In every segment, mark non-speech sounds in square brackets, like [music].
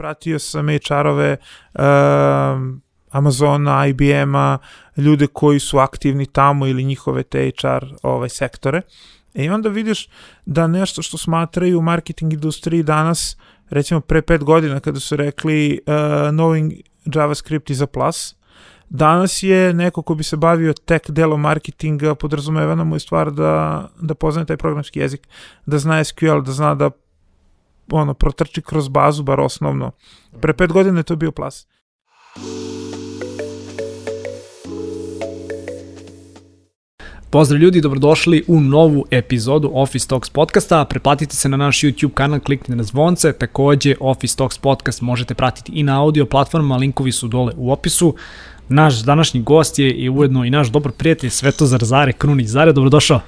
pratio sam HR-ove uh, Amazona, IBM-a, ljude koji su aktivni tamo ili njihove te HR ovaj, sektore. I onda vidiš da nešto što smatraju u marketing industriji danas, recimo pre pet godina kada su rekli uh, knowing JavaScript is a plus, danas je neko ko bi se bavio tek delom marketinga, podrazumevana mu je stvar da, da poznaje taj programski jezik, da zna SQL, da zna da ono, protrči kroz bazu, bar osnovno. Pre pet godina je to bio plus. Pozdrav ljudi, dobrodošli u novu epizodu Office Talks podcasta. Preplatite se na naš YouTube kanal, kliknite na zvonce. Takođe, Office Talks podcast možete pratiti i na audio platformama, linkovi su dole u opisu. Naš današnji gost je i ujedno i naš dobar prijatelj Svetozar Zare Krunić. Zare, dobrodošao.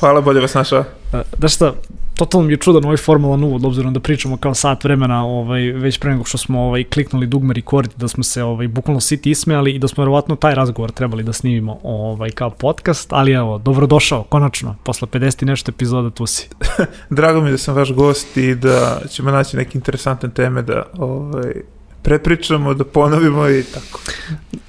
Hvala, bolje vas našao. E, da šta, totalno mi je čudan ovaj formalan uvod, obzirom da pričamo kao sat vremena, ovaj, već pre nego što smo ovaj, kliknuli dugme record, da smo se ovaj, bukvalno siti ismejali i da smo verovatno taj razgovor trebali da snimimo ovaj, kao podcast, ali evo, dobrodošao, konačno, posle 50 i nešto epizoda tu si. [laughs] Drago mi da sam vaš gost i da ćemo naći neke interesantne teme da ovaj, prepričamo, da ponovimo i tako.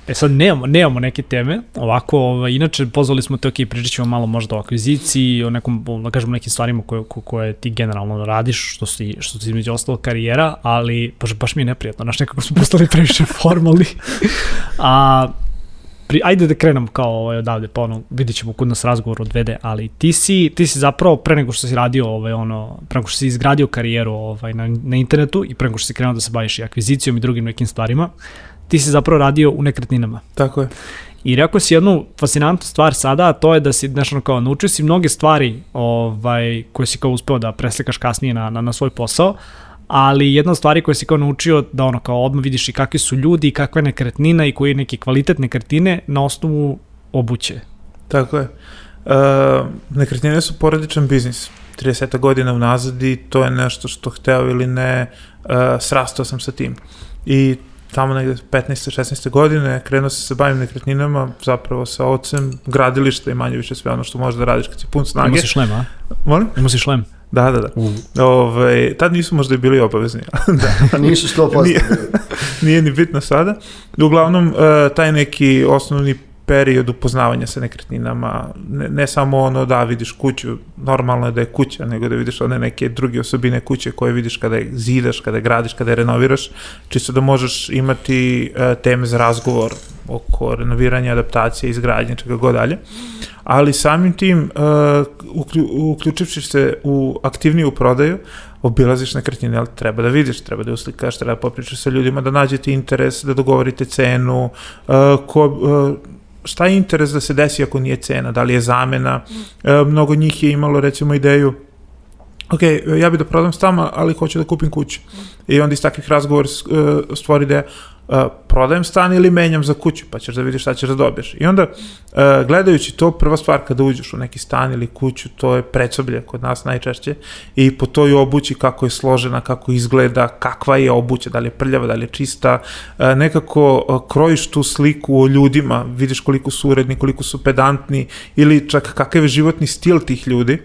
E sad nemamo, nemamo neke teme, ovako, ovaj, inače pozvali smo te, ok, pričat ćemo malo možda o akviziciji, o nekom, da kažemo, nekim stvarima koje, koje ti generalno radiš, što si, što si između ostalo karijera, ali baš, baš mi je neprijatno, znaš, nekako smo postali previše [laughs] formalni. A, pri, ajde da krenemo kao ovaj, odavde, pa ono, vidit ćemo kod nas razgovor odvede, ali ti si, ti si zapravo pre nego što si radio, ovaj, ono, pre nego što si izgradio karijeru ovaj, na, na internetu i pre nego što si krenuo da se baviš i akvizicijom i drugim nekim stvarima, ti si zapravo radio u nekretninama. Tako je. I rekao si jednu fascinantnu stvar sada, a to je da si, znaš, ono, kao, naučio si mnoge stvari ovaj, koje si kao uspeo da preslikaš kasnije na, na, na svoj posao, ali jedna od stvari koje si kao naučio da ono kao odmah vidiš i kakvi su ljudi i kakva je nekretnina i koji je neki kvalitet nekretnine na osnovu obuće. Tako je. Uh, nekretnine su porodičan biznis. 30 godina unazad i to je nešto što hteo ili ne, uh, srastao sam sa tim. I tamo negde 15. 16. godine krenuo se se bavim nekretninama, zapravo sa ocem, gradilišta i manje više sve ono što možeš da radiš kad si pun snage. Ima si šlem, a? Molim? Ima si šlem? Da, da, da. Uh. Ove, ovaj, tad nisu možda i bili obavezni. [laughs] da. nisu sto nije, nije ni bitno sada. Uglavnom, uh, taj neki osnovni period upoznavanja sa nekretninama, ne, ne samo ono da vidiš kuću, normalno je da je kuća, nego da vidiš one neke druge osobine kuće koje vidiš kada je zidaš, kada je gradiš, kada je renoviraš, čisto da možeš imati uh, teme za razgovor oko renoviranja, adaptacije, izgradnje, čega god dalje. Ali samim tim, uh, uključivši se u aktivniju prodaju, obilaziš nekretnine, ali treba da vidiš, treba da uslikaš, treba da popričaš sa ljudima, da nađete interes, da dogovorite cenu, uh, ko, uh, šta je interes da se desi ako nije cena, da li je zamena, e, mnogo njih je imalo recimo ideju ok, ja bih da prodam stan, ali hoću da kupim kuću. I onda iz takvih razgovora e, stvori ideja, uh, prodajem stan ili menjam za kuću, pa ćeš da vidiš šta ćeš da dobiješ. I onda, uh, gledajući to, prva stvar kada uđeš u neki stan ili kuću, to je predsoblje kod nas najčešće i po toj obući kako je složena, kako izgleda, kakva je obuća, da li je prljava, da li je čista, uh, nekako uh, krojiš tu sliku o ljudima, vidiš koliko su uredni, koliko su pedantni ili čak kakav je životni stil tih ljudi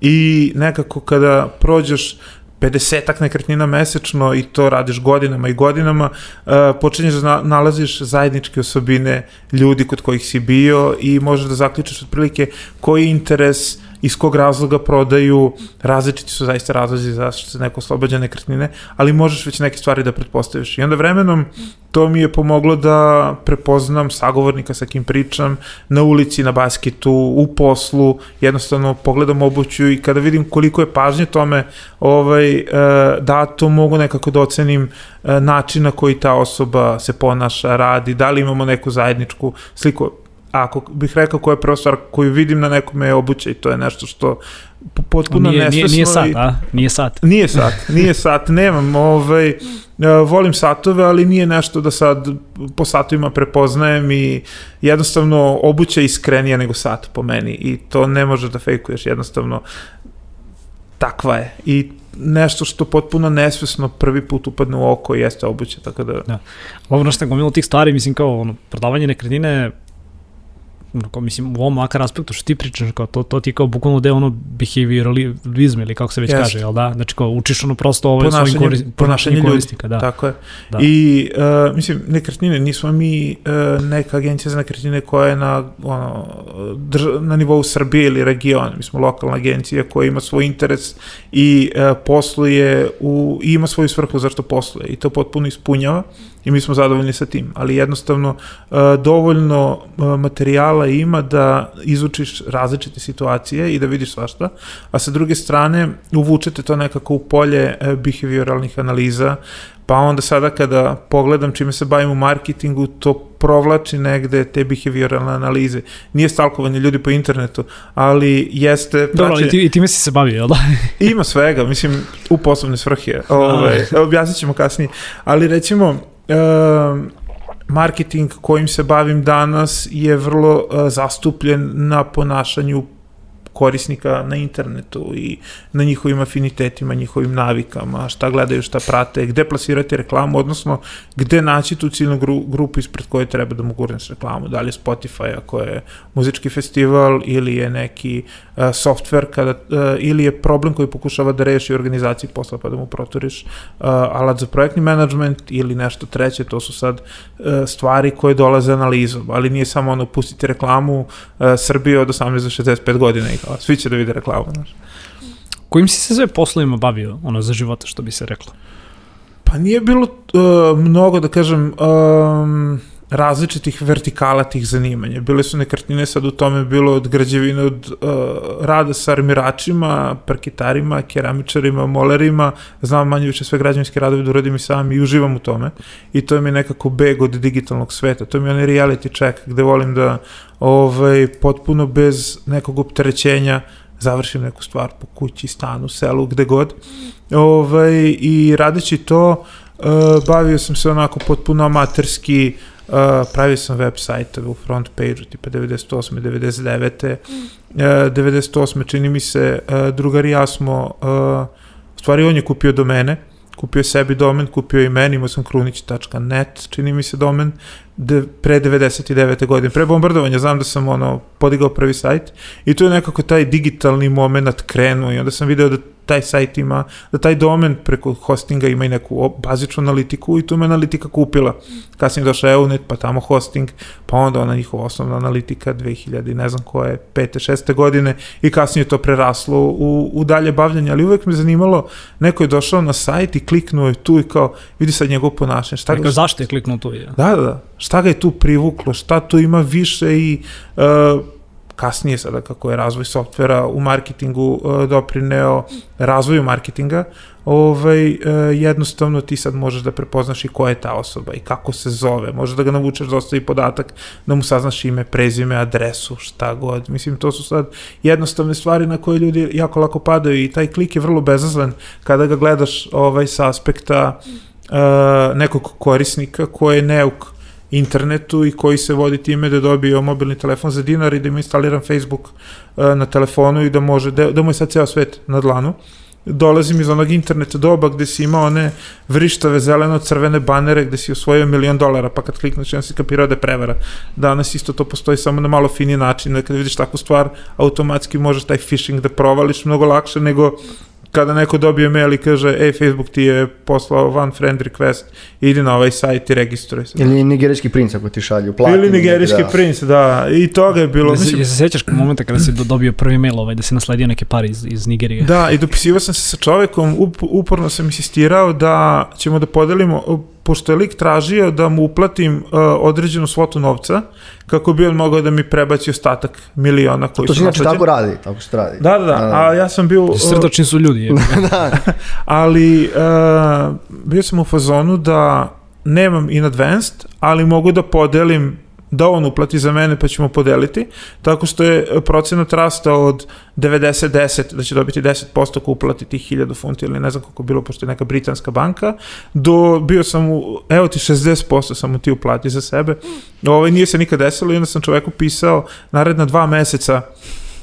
i nekako kada prođeš 50 nekretnina mesečno i to radiš godinama i godinama, uh, počinješ da nalaziš zajedničke osobine ljudi kod kojih si bio i možeš da zaključiš otprilike koji interes iz kog razloga prodaju, različiti su zaista razlozi zašto se neko oslobađa nekretnine, ali možeš već neke stvari da pretpostaviš. I onda vremenom to mi je pomoglo da prepoznam sagovornika sa kim pričam, na ulici, na basketu, u poslu, jednostavno pogledam obuću i kada vidim koliko je pažnje tome ovaj, e, da to mogu nekako da ocenim e, način na koji ta osoba se ponaša, radi, da li imamo neku zajedničku sliku ako bih rekao koja je prva stvar koju vidim na nekome je obuća i to je nešto što potpuno nije, nesvesno. Nije, nije sat, a? Nije sat. Nije sat, [laughs] nije sat, nemam, ovaj, e, volim satove, ali nije nešto da sad po satovima prepoznajem i jednostavno obuća je iskrenija nego sat po meni i to ne možeš da fejkuješ, jednostavno takva je i nešto što potpuno nesvesno prvi put upadne u oko jeste obuća, tako da... Da. Ovo što gomilo tih stvari, mislim kao ono, prodavanje nekretnine kao, mislim, u ovom makar aspektu što ti pričaš, kao, to, to ti kao bukvalno deo ono behavioralizma ili kako se već Jeste. kaže, jel da? Znači kao učiš ono prosto ovaj Ponašanje- svojim koris, ponašanje korisnika, da. Tako je. Da. I, uh, mislim, nekretnine, nismo mi uh, neka agencija za nekretnine koja je na, ono, drž, na nivou Srbije ili regiona. Mi smo lokalna agencija koja ima svoj interes i uh, posluje u, i ima svoju svrhu zašto posluje i to potpuno ispunjava i mi smo zadovoljni sa tim, ali jednostavno uh, dovoljno uh, materijala ima da izučiš različite situacije i da vidiš svašta, a sa druge strane uvučete to nekako u polje uh, behavioralnih analiza, pa onda sada kada pogledam čime se bavim u marketingu, to provlači negde te behavioralne analize. Nije stalkovanje ljudi po internetu, ali jeste... Dobro, praćenje- i, ti, i time si se bavio, jel da? [laughs] Ima svega, mislim, u poslovne svrhe. Ove, objasnit ćemo kasnije. Ali recimo, um, marketing kojim se bavim danas je vrlo uh, zastupljen na ponašanju korisnika na internetu i na njihovim afinitetima, njihovim navikama, šta gledaju, šta prate, gde plasirati reklamu, odnosno gde naći tu ciljnu gru, grupu ispred koje treba da mu gurneš reklamu, da li je Spotify ako je muzički festival ili je neki uh, software kada, uh, ili je problem koji pokušava da reši organizaciji posla pa da mu proturiš uh, alat za projektni management ili nešto treće, to su sad uh, stvari koje dolaze analizom, ali nije samo ono pustiti reklamu uh, Srbije od 18 do 65 godina i kao, svi će da vide reklamu, znaš. Kojim si se sve poslovima bavio, ono, za života, što bi se reklo? Pa nije bilo uh, mnogo, da kažem, um, različitih vertikala tih zanimanja. Bile su nekretnine, sad u tome bilo od građevine, od uh, rada sa armiračima, parkitarima, keramičarima, molerima, znam manje više sve građevinske radove da uradim i sam i uživam u tome. I to mi je nekako beg od digitalnog sveta. To mi je onaj reality check gde volim da ovaj, potpuno bez nekog opterećenja završim neku stvar po kući, stanu, selu, gde god. Ovaj, I radeći to, uh, bavio sam se onako potpuno amaterski, uh, pravio sam web sajtove u front page-u, tipa 98. 99. Uh, 98. čini mi se, uh, drugar i ja smo, uh, stvari on je kupio domene, kupio je sebi domen, kupio je i meni, imao sam krunić.net, čini mi se domen, de, pre 99. godine, pre bombardovanja, znam da sam ono, podigao prvi sajt i tu je nekako taj digitalni moment krenuo i onda sam video da taj sajt ima, da taj domen preko hostinga ima i neku bazičnu analitiku i tu me analitika kupila. Kasnije je došao Eunet, pa tamo hosting, pa onda ona njihova osnovna analitika 2000, ne znam koje, 5. 6. godine i kasnije je to preraslo u, u dalje bavljanje, ali uvek me zanimalo, neko je došao na sajt i kliknuo je tu i kao, vidi sad njegov ponašanje, šta ga, zašto je kliknuo tu? Je? Da, da, da. Šta ga je tu privuklo, šta tu ima više i uh, kasnije sada kako je razvoj softvera u marketingu uh, doprineo razvoju marketinga, ovaj, uh, jednostavno ti sad možeš da prepoznaš i ko je ta osoba i kako se zove, možeš da ga navučeš da ostavi podatak, da mu saznaš ime, prezime, adresu, šta god. Mislim, to su sad jednostavne stvari na koje ljudi jako lako padaju i taj klik je vrlo bezazlen kada ga gledaš ovaj, sa aspekta uh, nekog korisnika koji je neuk internetu i koji se vodi time da dobio mobilni telefon za dinar i da ima instaliran Facebook uh, na telefonu i da može, da, da mu je sad ceo svet na dlanu. Dolazim iz onog interneta doba gde si imao one vrištave zeleno-crvene banere gde si osvojio milion dolara, pa kad klikneš jedan si kapirao da je prevara. Danas isto to postoji samo na malo fini način, da kada vidiš takvu stvar, automatski možeš taj phishing da provališ mnogo lakše nego kada neko dobije mail i kaže, ej, Facebook ti je poslao one friend request, idi na ovaj sajt i registruj se. Ili nigerijski princ ako ti šalju platinu. Ili nigerijski da. princ, da, i toga je bilo, Da se, mislim, se sećaš momenta kada si do, dobio prvi mail ovaj, da si nasledio neke pare iz, iz Nigerije? da, i dopisivao sam se sa čovekom, up, uporno sam insistirao da ćemo da podelimo, pošto je lik tražio da mu uplatim uh, određenu svotu novca, kako bi on mogao da mi prebaci ostatak miliona koji To su se inače nasleđeni. tako radi, tako se radi. Da, da, da, a ja sam bio... uh, Srdačni su ljudi. Je. [laughs] ali uh, bio sam u fazonu da nemam in advanced, ali mogu da podelim da on uplati za mene pa ćemo podeliti, tako što je procenat rastao od 90-10, da će dobiti 10% ako uplati tih 1000 funti ili ne znam koliko bilo, pošto je neka britanska banka, do, bio sam u, evo ti 60% sam mu ti uplati za sebe, ovaj, nije se nikad desilo i onda sam čoveku pisao naredna dva meseca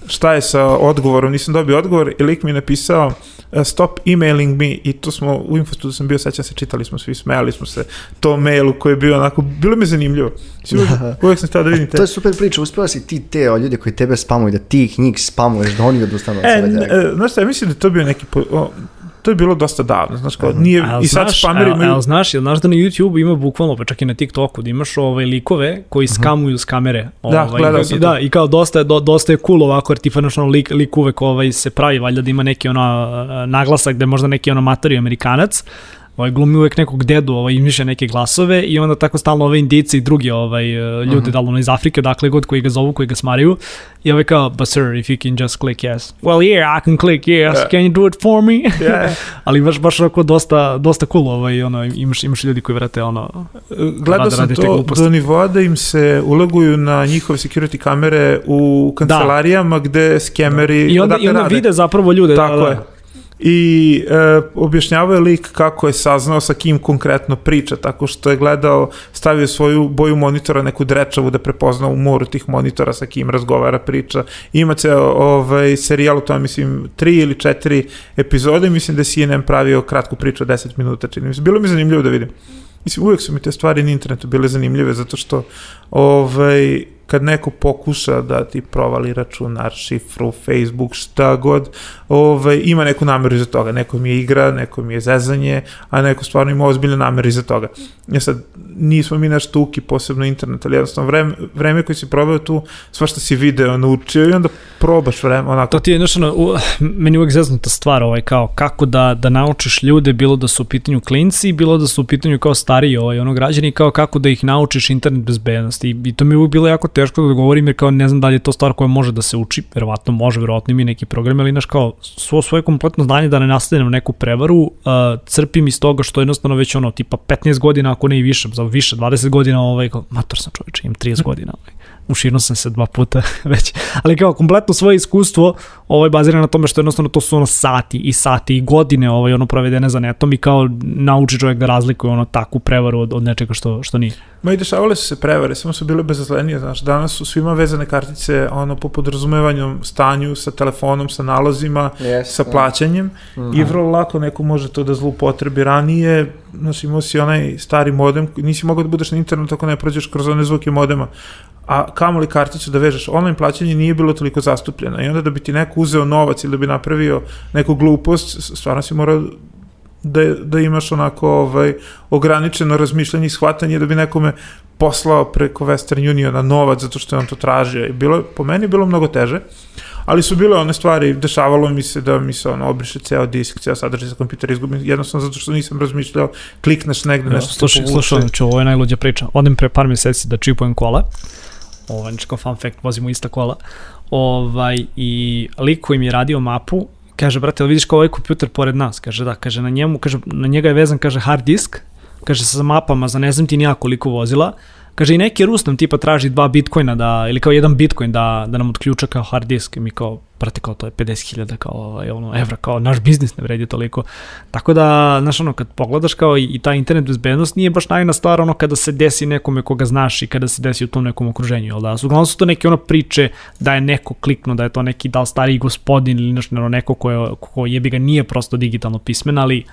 šta je sa odgovorom, nisam dobio odgovor i lik mi je napisao uh, stop emailing me i tu smo, u infostudu sam bio, sećam se, čitali smo svi, smejali smo se to mailu koji je bio onako, bilo mi je zanimljivo. Uvijek, uvijek sam stao da vidim te. To je super priča, uspela si ti te o, ljude koji tebe spamuju, da ti ih njih spamuješ, da oni odustanu od E, sebe. e, znaš šta, ja mislim da to bio neki, po, o, to je bilo dosta davno, znaš kao, nije, A i sad znaš, spameri imaju, znaš, jel znaš da na YouTube ima bukvalno, pa čak i na TikToku, da imaš ovaj likove koji skamuju s kamere. Da, ovaj, gledao i- sam Da, i kao dosta je, do, dosta je cool ovako, jer ti ono, lik, lik uvek ovaj, se pravi, valjda da ima neki ono, naglasak da je možda neki ono matori amerikanac, ovaj, glumi uvek nekog dedu, ovaj, izmišlja neke glasove i onda tako stalno ove indice i drugi ovaj, uh ljudi, da li ono iz Afrike, dakle god koji ga zovu, koji ga smaraju, i ovaj kao, but sir, if you can just click yes. Well, yeah, I can click yes. Da. Can you do it for me? [laughs] Ja, [laughs] ali baš baš onako dosta dosta cool ovaj ono imaš imaš ljudi koji vrate ono Gledao Rade- sam rade te to do nivoa da im se uleguju na njihove security kamere u kancelarijama gde skemeri i onda i onda rade. vide zapravo ljude Tako da, je. I e, objašnjavao je lik kako je saznao sa kim konkretno priča, tako što je gledao, stavio svoju boju monitora, neku drečavu da prepozna u moru tih monitora sa kim razgovara, priča. Ima ceo ovaj, serijal, to je, mislim, tri ili četiri epizode, mislim da je CNN pravio kratku priču od 10 minuta, čini mi se. Bilo mi zanimljivo da vidim. Mislim, uvijek su mi te stvari na internetu bile zanimljive, zato što ovaj, kad neko pokuša da ti provali računar, šifru, Facebook, šta god, ovaj, ima neku nameru iza toga. Neko mi je igra, neko mi je zezanje, a neko stvarno ima ozbiljne namere iza toga. Ja sad, nismo mi naš tuki, posebno internet, ali jednostavno vreme, vreme koje si proveo tu, svašta si video, naučio i onda probaš vreme, onako. To ti je ono, u, meni uvek zeznuta stvar, ovaj, kao kako da, da naučiš ljude, bilo da su u pitanju klinci, bilo da su u pitanju kao stariji ovaj, ono, građani, kao kako da ih naučiš internet bezbednosti. I, i to mi je uvek bilo jako teško da govorim, jer kao ne znam da li je to stvar koja može da se uči, verovatno može, verovatno ima neki program, ali znaš kao svo svoje kompletno znanje da ne nastavim neku prevaru, uh, crpim iz toga što jednostavno već ono, tipa 15 godina, ako ne i više, za više, 20 godina, ovaj, kao, mator sam čovječe, imam 30 [laughs] godina, ovaj uširno sam se dva puta [laughs] već, ali kao kompletno svoje iskustvo ovaj bazira na tome što jednostavno to su ono sati i sati i godine ovaj ono provedene za netom i kao nauči čovjek da razlikuje ono takvu prevaru od, od nečega što, što nije. Ma i dešavale su se prevare, samo su bile bezazlenije, znaš, danas su svima vezane kartice, ono, po podrazumevanju stanju, sa telefonom, sa nalozima, Yes, sa plaćanjem i vrlo lako neko može to da zloupotrebi. Ranije, znaš, imao si onaj stari modem, nisi mogao da budeš na internetu ako ne prođeš kroz one zvuke modema, a kamoli karticu da vežeš. Online plaćanje nije bilo toliko zastupljeno i onda da bi ti neko uzeo novac ili da bi napravio neku glupost, stvarno si morao da, da imaš onako ovaj, ograničeno razmišljanje i shvatanje da bi nekome poslao preko Western Uniona novac zato što je on to tražio. I bilo, je- po meni je bilo mnogo teže, ali su bile one stvari, dešavalo mi se da mi se ono obriše ceo disk, ceo sadržaj sa kompjutera izgubim, jednostavno zato što nisam razmišljao, klikneš negde, Ja, nešto se slušaj, slušaj, znači ovo je najluđa priča. Odem pre par meseci da čipujem kola, ovaj, znači kao fun fact, vozimo ista kola, ovaj, i lik koji mi je radio mapu, kaže, brate, jel vidiš kao ovaj kompjuter pored nas? Kaže, da, kaže, na njemu, kaže, na njega je vezan, kaže, hard disk, kaže, sa mapama za ne znam ti nija koliko vozila, Kaže i neki Rus nam tipa traži dva bitcoina da, ili kao jedan bitcoin da, da nam odključa kao hard disk i mi kao, brate, kao to je 50.000 kao ovaj, ono, evra, kao naš biznis ne vredi toliko. Tako da, znaš, ono, kad pogledaš kao i, i ta internet bezbednost nije baš najna stvar ono kada se desi nekome koga znaš i kada se desi u tom nekom okruženju, jel da? Uglavnom su to neke ono priče da je neko kliknuo, da je to neki da li stariji gospodin ili nešto, neko ko, je, ko jebi ga nije prosto digitalno pismen, ali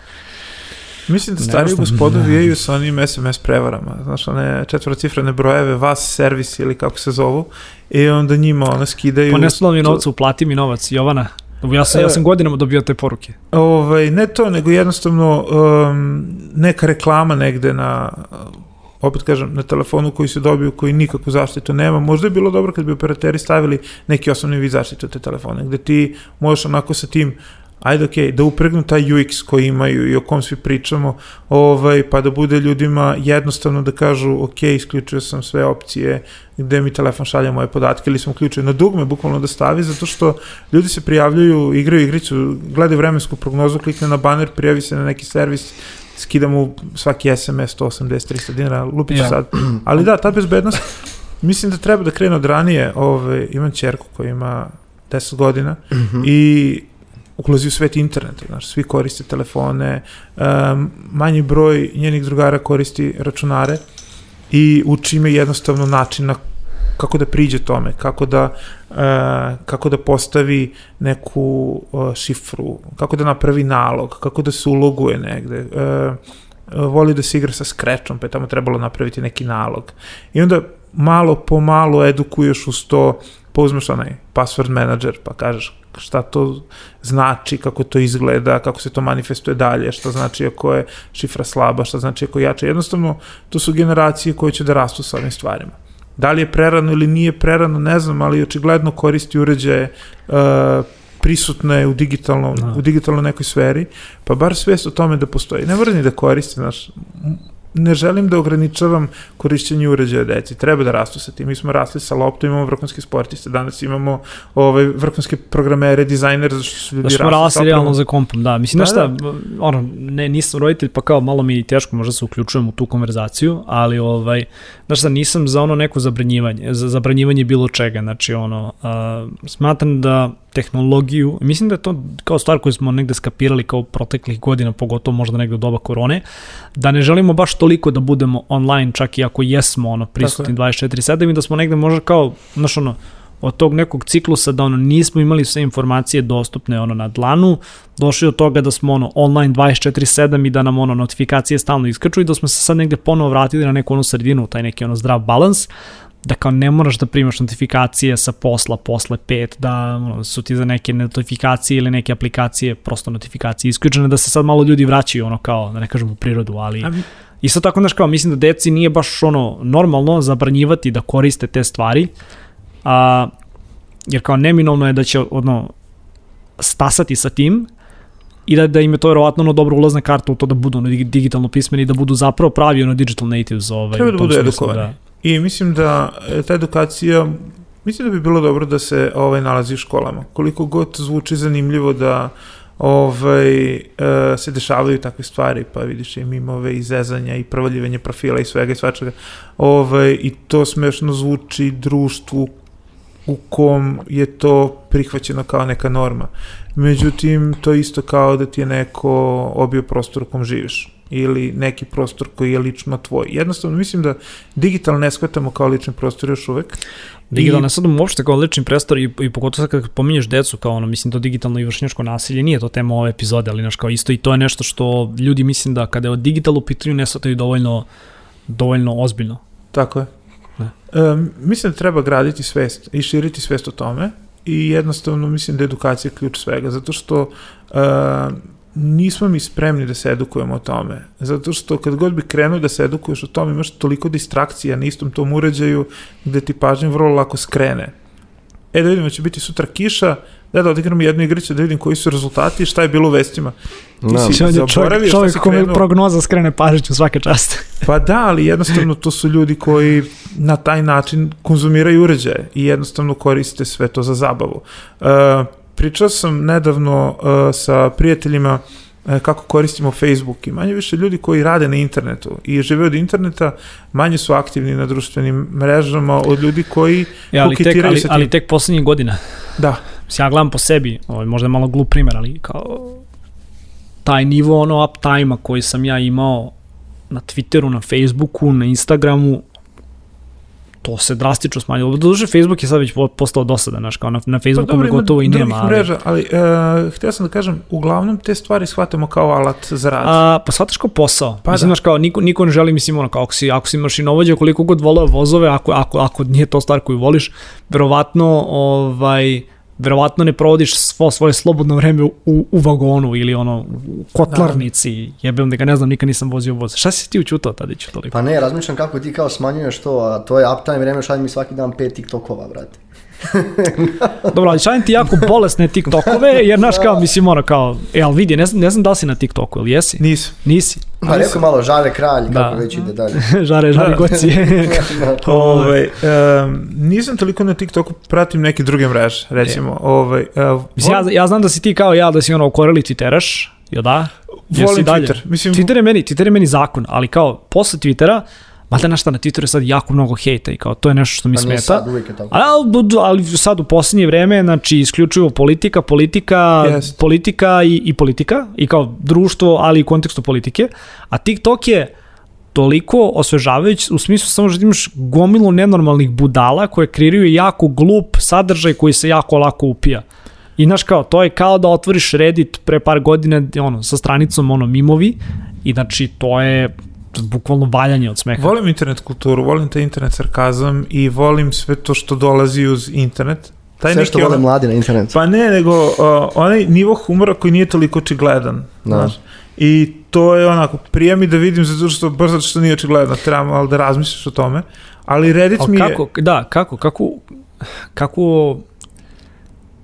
Mislim da stariji gospodu vijaju sa onim SMS prevarama, znaš, one četvrocifrene brojeve, vas servis ili kako se zovu, i onda njima one skidaju... ponesla mi novca, uplati mi novac, Jovana. Ja sam, ja sam godinama dobio te poruke. Ovaj, ne to, nego jednostavno um, neka reklama negde na opet kažem, na telefonu koji se dobiju, koji nikakvu zaštitu nema. Možda je bilo dobro kad bi operateri stavili neki osnovni vid zaštite te telefone, gde ti možeš onako sa tim ajde okej, da upregnu taj UX koji imaju i o kom svi pričamo, ovaj, pa da bude ljudima jednostavno da kažu ok, isključio sam sve opcije gde mi telefon šalje moje podatke ili sam uključio na dugme, bukvalno da stavi, zato što ljudi se prijavljuju, igraju igricu, gledaju vremensku prognozu, klikne na baner, prijavi se na neki servis, skida mu svaki SMS 180-300 dinara, lupit ću Ja. sad. Ali da, ta bezbednost, mislim da treba da krene od ranije, ove, imam čerku koja ima 10 godina Mhm. i ulazi u svet interneta, znaš, svi koriste telefone, um, manji broj njenih drugara koristi računare i uči me jednostavno način na kako da priđe tome, kako da, uh, kako da postavi neku uh, šifru, kako da napravi nalog, kako da se uloguje negde. Uh, voli da se igra sa Scratchom, pa je tamo trebalo napraviti neki nalog. I onda malo po malo edukuješ uz to, pa uzmeš onaj password manager, pa kažeš šta to znači, kako to izgleda, kako se to manifestuje dalje, šta znači ako je šifra slaba, šta znači ako je jača. Jednostavno, to su generacije koje će da rastu sa ovim stvarima. Da li je prerano ili nije prerano, ne znam, ali očigledno koristi uređaje uh, prisutna je u digitalnom, no. u digitalnoj nekoj sferi, pa bar svest o tome da postoji. Ne mora ni da koristi, znaš, ne želim da ograničavam korišćenje uređaja deci. Treba da rastu sa tim. Mi smo rasli sa loptom, imamo vrhunske sportiste, danas imamo ovaj, vrhunske programere, dizajnere, zašto su ljudi da smo rasli realno za kompom, da. Mislim, da, šta, da. ono, ne, nisam roditelj, pa kao malo mi teško možda se uključujem u tu konverzaciju, ali, ovaj, znaš šta, nisam za ono neko zabranjivanje, za zabranjivanje bilo čega, znači, ono, uh, smatram da tehnologiju, mislim da je to kao stvar koju smo negde skapirali kao proteklih godina, pogotovo možda negde u doba korone, da ne želimo baš toliko da budemo online, čak i ako jesmo ono, prisutni 24-7 i da smo negde možda kao, znaš ono, od tog nekog ciklusa da ono nismo imali sve informacije dostupne ono na dlanu, došli od toga da smo ono online 24/7 i da nam ono notifikacije stalno iskaču i da smo se sad negde ponovo vratili na neku onu sredinu, taj neki ono zdrav balans, da kao ne moraš da primaš notifikacije sa posla posle 5, da ono, su ti za neke notifikacije ili neke aplikacije prosto notifikacije isključene, da se sad malo ljudi vraćaju ono kao, da ne kažem u prirodu, ali... A Isto tako, znaš kao, mislim da deci nije baš ono normalno zabranjivati da koriste te stvari, a, jer kao neminovno je da će ono, stasati sa tim i da, da im je to verovatno ono dobro ulazna karta u to da budu ono, digitalno pismeni i da budu zapravo pravi ono digital natives. Ovaj, Treba da budu edukovani. Da. I mislim da e, ta edukacija, mislim da bi bilo dobro da se ovaj nalazi u školama. Koliko god zvuči zanimljivo da ovaj, uh, se dešavaju takve stvari, pa vidiš i mimove i zezanja i provaljivanje profila i svega i svačega. Ovaj, I to smešno zvuči društvu u kom je to prihvaćeno kao neka norma. Međutim, to isto kao da ti je neko obio prostor u kom živiš ili neki prostor koji je lično tvoj. Jednostavno, mislim da digital ne shvatamo kao lični prostor još uvek. Digitalno I... sad uopšte kao lični prostor i, i pogotovo sad kad pominješ decu kao ono, mislim to digitalno i vršnjačko nasilje, nije to tema ove epizode, ali naš kao isto i to je nešto što ljudi mislim da kada je o digitalu pitanju ne shvataju dovoljno, dovoljno ozbiljno. Tako je. Ne. E, mislim da treba graditi svest i širiti svest o tome i jednostavno mislim da je edukacija ključ svega, zato što e, nismo mi spremni da se edukujemo o tome. Zato što kad god bi krenuo da se edukuješ o tome, imaš toliko distrakcija na istom tom uređaju gde ti pažnja vrlo lako skrene. E da vidimo, će biti sutra kiša, da da odigramo jednu igricu da vidim koji su rezultati i šta je bilo u vestima. Ti no. si zaboravio čovjek, čovjek kome prognoza skrene pažnju svake čast. [laughs] pa da, ali jednostavno to su ljudi koji na taj način konzumiraju uređaje i jednostavno koriste sve to za zabavu. Uh, pričao sam nedavno uh, sa prijateljima uh, kako koristimo Facebook i manje više ljudi koji rade na internetu i žive od interneta manje su aktivni na društvenim mrežama od ljudi koji ja, ali tek, ali, ali tek poslednjih godina. Da. Ja gledam po sebi, ovaj, možda je malo glup primer, ali kao taj nivo ono uptime-a koji sam ja imao na Twitteru, na Facebooku, na Instagramu, to se drastično smanjilo. Doduše, Facebook je sad već postao dosadan, znaš, kao na, na Facebooku pa, gotovo i nema. Ali... mreža, ali uh, htio sam da kažem, uglavnom te stvari shvatamo kao alat za rad. A, pa shvataš kao posao. Pa mislim, da. znaš, kao, niko, niko ne želi, mislim, ono, kao, ako si, ako si mašinovođa, koliko god voleo vozove, ako, ako, ako nije to stvar koju voliš, verovatno, ovaj, verovatno ne provodiš svo svoje slobodno vreme u, u vagonu ili ono u kotlarnici, da. jebem da ga ne znam, nikad nisam vozio voz. Šta si ti učutao ću toliko? Pa ne, razmišljam kako ti kao smanjuješ to, a to je uptime vreme, šaljem mi svaki dan pet TikTokova, brate. [laughs] Dobro, ali šaljem ti jako bolesne TikTokove, jer znaš kao, mislim, mora kao, e, ali vidi, ne znam, ne znam da li si na TikToku, ili jesi? Nisam. Nisi? Pa rekao malo, žare kralj, da. kako već ide dalje. [laughs] žare, žare gocije. Da. [laughs] ovaj, um, nisam toliko na TikToku, pratim neke druge mreže, recimo. E. Ovaj, uh, mislim, ja, ja znam da si ti kao ja, da si ono ukoreli Twitteraš, jel da? Volim Twitter. Mislim, Twitter je meni, Twitter je meni zakon, ali kao posle Twittera, Mada na šta, na Twitteru je sad jako mnogo hejta i kao to je nešto što mi pa smeta. Sad, uvijek je tako. Ali, ali sad u poslednje vreme, znači isključivo politika, politika, yes. politika i, i politika i kao društvo, ali i u kontekstu politike. A TikTok je toliko osvežavajući u smislu samo što imaš gomilu nenormalnih budala koje kreiraju jako glup sadržaj koji se jako lako upija. I znaš kao, to je kao da otvoriš Reddit pre par godina ono, sa stranicom ono, mimovi i znači to je bukvalno valjanje od smeha. Volim internet kulturu, volim taj internet sarkazam i volim sve to što dolazi uz internet. Taj Sve što vole ono- mladi na internetu. Pa ne, nego uh, onaj nivo humora koji nije toliko očigledan. Da. Znaš. I to je onako, prija mi da vidim zato što, zato što nije očigledno, trebam malo da razmisliš o tome. Ali Reddit mi Ali je... kako, da, kako, kako, kako,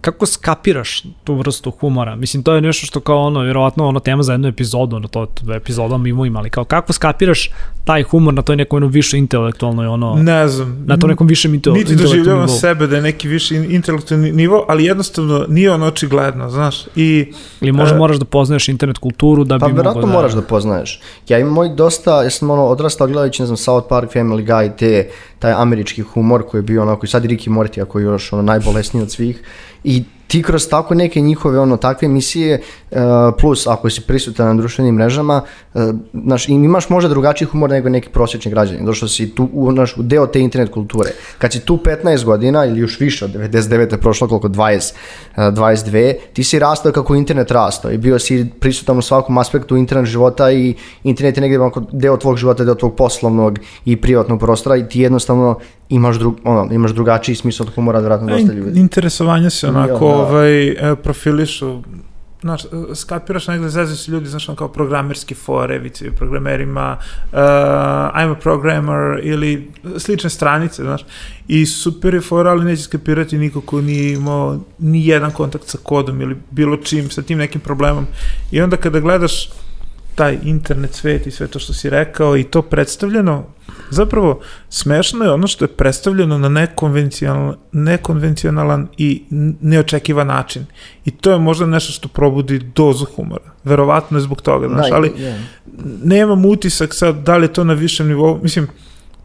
kako skapiraš tu vrstu humora? Mislim, to je nešto što kao ono, vjerovatno ono tema za jednu epizodu, ono to je epizoda mimo ima, ali kao kako skapiraš taj humor na toj nekoj ono više intelektualnoj, ono, Ne znam. na tom nekom višem intel, Niti intelektualnom doživljavam nivou? sebe da je neki viši in- intelektualni nivo, ali jednostavno nije ono očigledno, znaš. I Ili možda E, moraš da poznaješ internet kulturu da bi Pa verovatno da... moraš da poznaješ. Ja imam moj dosta, ja sam ono odrastao gledajući, ne znam, South Park, Family Guy, te, taj američki humor koji je bio onako, i sad i Ricky Morty, ako je još ono najbolesniji od svih. I ti kroz tako neke njihove ono takve emisije uh, plus ako si prisutan na društvenim mrežama uh, znaš, imaš možda drugačiji humor nego neki prosječni građani zato što si tu u, znaš, u deo te internet kulture kad si tu 15 godina ili još više od 99. je prošlo koliko 20 uh, 22 ti si rastao kako internet rastao i bio si prisutan u svakom aspektu internet života i internet je negdje onako deo tvog života deo tvog poslovnog i privatnog prostora i ti jednostavno imaš, drug, ono, imaš drugačiji smisao od humora od vjerojatno dosta ljudi interesovanja se onako. Ovaj, e, profilišu znaš, e, skapiraš negde, zezaju se ljudi, znaš, ono kao programerski fore, vicevi programerima, uh, I'm a programmer, ili slične stranice, znaš, i super je fora, ali neće skapirati niko ko nije imao ni jedan kontakt sa kodom ili bilo čim, sa tim nekim problemom. I onda kada gledaš taj internet svet i sve to što si rekao i to predstavljeno, zapravo smešno je ono što je predstavljeno na nekonvencionalan, nekonvencionalan i neočekivan način. I to je možda nešto što probudi dozu humora. Verovatno je zbog toga, znaš, Da, ali nemam utisak sad da li je to na višem nivou, mislim,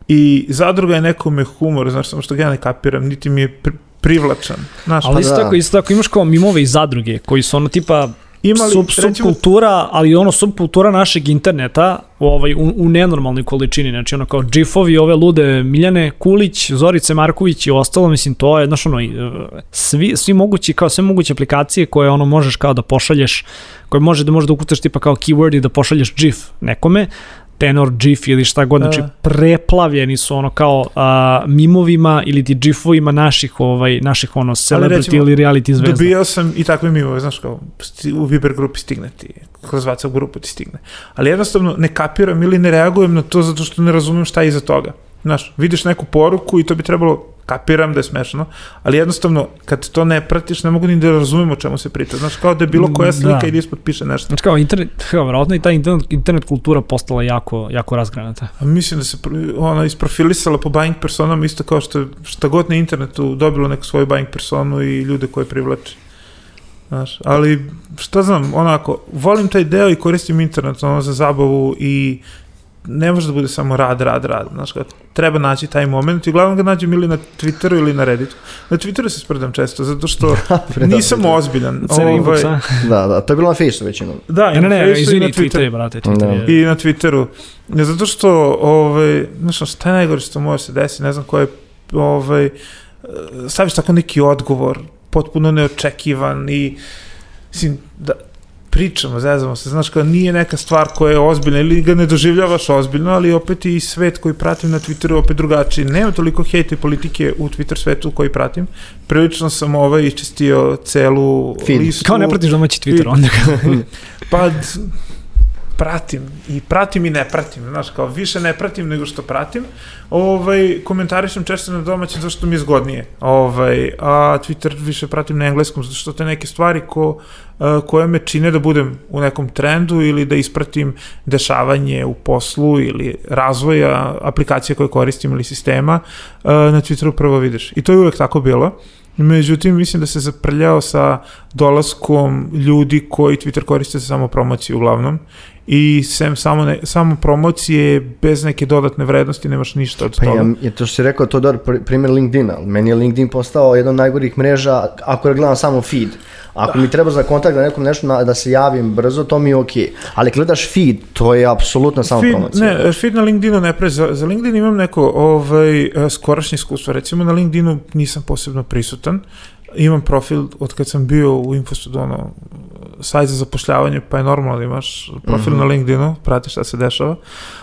i zadruga je nekome humor, znaš, samo što ga ja ne kapiram, niti mi je pri- privlačan. Znaš, Ali pa isto da. tako, isto tako imaš kao mimove i zadruge koji su ono tipa imali, sub, subkultura, ali ono subkultura našeg interneta ovaj, u, u nenormalnoj količini, znači ono kao džifovi, ove lude Miljane Kulić, Zorice Marković i ostalo, mislim, to je, znaš ono, e, svi, svi mogući, kao sve moguće aplikacije koje ono možeš kao da pošalješ, koje može da možeš da ukucaš tipa kao keyword i da pošalješ gif nekome, tenor, gif ili šta god, znači Da. preplavljeni su ono kao a, mimovima ili ti gifovima naših, ovaj, naših ono celebrity recimo, ili reality zvezda. Dobijao sam i takve mimove, znaš kao, u Viber grupi stigne ti, kroz WhatsApp grupu ti stigne. Ali jednostavno ne kapiram ili ne reagujem na to zato što ne razumem šta je iza toga. Znaš, vidiš neku poruku i to bi trebalo, kapiram da je smešno, ali jednostavno kad to ne pratiš ne mogu ni da razumem o čemu se priča. Znaš, kao da je bilo koja Da. slika i da ispod piše nešto. Znači kao internet, kao vjerojatno i ta internet, internet kultura postala jako, jako razgranata. A mislim da se ona isprofilisala po buying personama isto kao što šta god na internetu dobilo neku svoju buying personu i ljude koje privlači. Znaš, ali šta znam, onako, volim taj deo i koristim internet ono, za zabavu i ne može da bude samo rad, rad, rad. Znaš, kad treba naći taj moment i uglavnom ga nađem ili na Twitteru ili na Redditu. Na Twitteru se spredam često, zato što [laughs] Predam nisam ozbiljan. Ovaj. Da, da, to je bilo na Facebooku većinom. da, i Ne, ne, na ne, Facebooku i izvini, na Twitteru. Twitter brate, Twitter Da. je. I na Twitteru. Ne, zato što, ovaj, znaš, šta je najgore što može se desiti, ne znam ko je, ovaj, staviš tako neki odgovor, potpuno neočekivan i, mislim, da, pričamo, zezamo se, znaš, kao nije neka stvar koja je ozbiljna ili ga ne doživljavaš ozbiljno, ali opet i svet koji pratim na Twitteru opet drugačiji. Nema toliko hejta i politike u Twitter svetu koji pratim. Prilično sam ovaj iščistio celu Feed. listu. Kao ne pratiš domaći Twitter, I- onda [laughs] Pa pratim i pratim i ne pratim, znaš, kao više ne pratim nego što pratim. Ovaj komentarišem često na domaćem zato što mi je zgodnije. Ovaj a Twitter više pratim na engleskom zato što te neke stvari ko koje me čine da budem u nekom trendu ili da ispratim dešavanje u poslu ili razvoja aplikacije koje koristim ili sistema na Twitteru prvo vidiš. I to je uvek tako bilo. Međutim, mislim da se zaprljao sa dolaskom ljudi koji Twitter koriste za samo promociju uglavnom i sem samo, ne, samo promocije bez neke dodatne vrednosti nemaš ništa od Pa toga. ja, je to što si rekao, to je dobar pr- primjer LinkedIna. ali Meni je LinkedIn postao jedan od najgorih mreža ako ja gledam samo feed. Ako mi treba za kontakt da nekom nešto na, da se javim brzo, to mi je okej. Ali ako gledaš feed, to je apsolutno samo Feed, promocija. ne, feed na LinkedInu ne pre, za, za LinkedIn imam neko ovaj, e, skorašnje iskustvo. Recimo na LinkedInu nisam posebno prisutan. Imam profil od kad sam bio u Infostudu, ono, sajt za zapošljavanje, pa je normalno da imaš profil na LinkedInu, pratiš šta se dešava.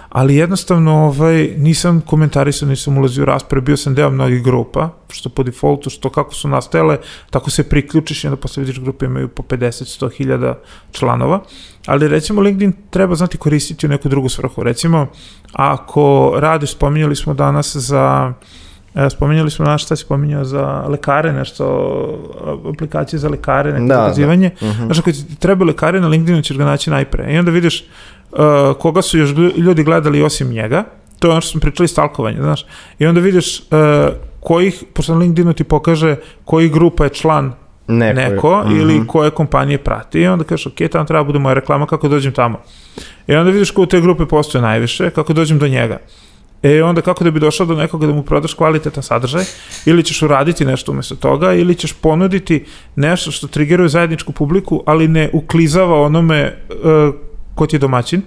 Ali jednostavno ovaj, nisam komentarisao, nisam ulazio u rasprave, bio sam deo mnogih grupa, što po defaultu, što kako su nastajale, tako se priključiš i onda posle vidiš grupe imaju po 50-100 hiljada članova. Ali recimo LinkedIn treba znati koristiti u neku drugu svrhu. Recimo, ako radiš, spominjali smo danas za E, spominjali smo naš šta si spominjao za lekare, nešto, aplikacije za lekare, neko Da, da. zakazivanje. Mhm. Znaš, ako ti treba lekare na LinkedInu ćeš ga naći najpre. I onda vidiš uh, koga su još ljudi gledali osim njega. To je ono što smo pričali stalkovanje, znaš. I onda vidiš uh, kojih, pošto na LinkedInu ti pokaže koji grupa je član Neko, neko Mhm. ili koje kompanije prati i onda kažeš ok, tamo treba da bude moja reklama kako dođem tamo. I onda vidiš ko u te grupe postoje najviše, kako dođem do njega. E onda kako da bi došao do nekoga da mu prodaš kvalitetan sadržaj, ili ćeš uraditi nešto umesto toga, ili ćeš ponuditi nešto što triggeruje zajedničku publiku, ali ne uklizava onome uh, ko ti je domaćin.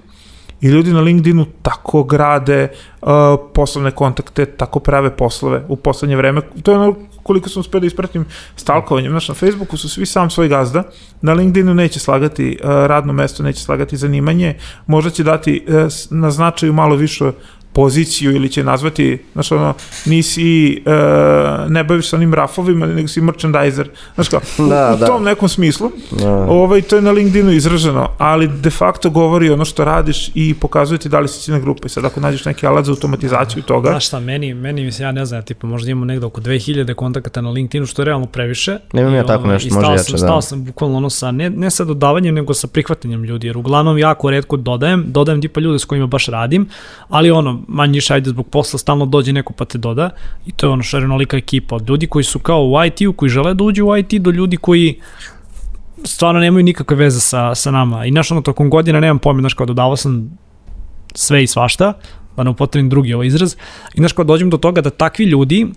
I ljudi na LinkedInu tako grade uh, poslovne kontakte, tako prave poslove u poslednje vreme. To je ono koliko sam uspio da ispratim stalkovanjem. Znaš, na Facebooku su svi sam svoj gazda, na LinkedInu neće slagati uh, radno mesto, neće slagati zanimanje, možda će dati uh, na značaju malo više poziciju ili će nazvati, znaš ono, nisi, uh, ne baviš se onim rafovima, nego si merchandiser, znaš kao, u, Da, u da. tom nekom smislu, Da. Ovaj, to je na LinkedInu izraženo, ali de facto govori ono što radiš i pokazuje ti da li si ciljna grupa. I sad ako nađeš neki alat za automatizaciju toga, Znaš šta, meni, meni mislim, ja ne znam, tipa možda imamo negde oko 2000 kontakata na LinkedInu, što je realno previše. Nemam ja tako nešto, može jače, sam, da. Stao sam bukvalno ono sa, ne, ne sa dodavanjem, nego sa prihvatanjem ljudi, jer uglavnom jako redko dodajem, dodajem tipa ljude s kojima baš radim, ali ono, manje više ajde zbog posla, stalno dođe neko pa te doda i to je ono šarenolika ekipa od ljudi koji su kao u IT-u, koji žele da uđu u IT, do ljudi koji stvarno nemaju nikakve veze sa, sa nama. I znaš, ono, tokom godina nemam pojma, znaš, kao dodavao sam sve i svašta, da ne upotrebim drugi ovaj izraz. I znaš, kao dođem do toga da takvi ljudi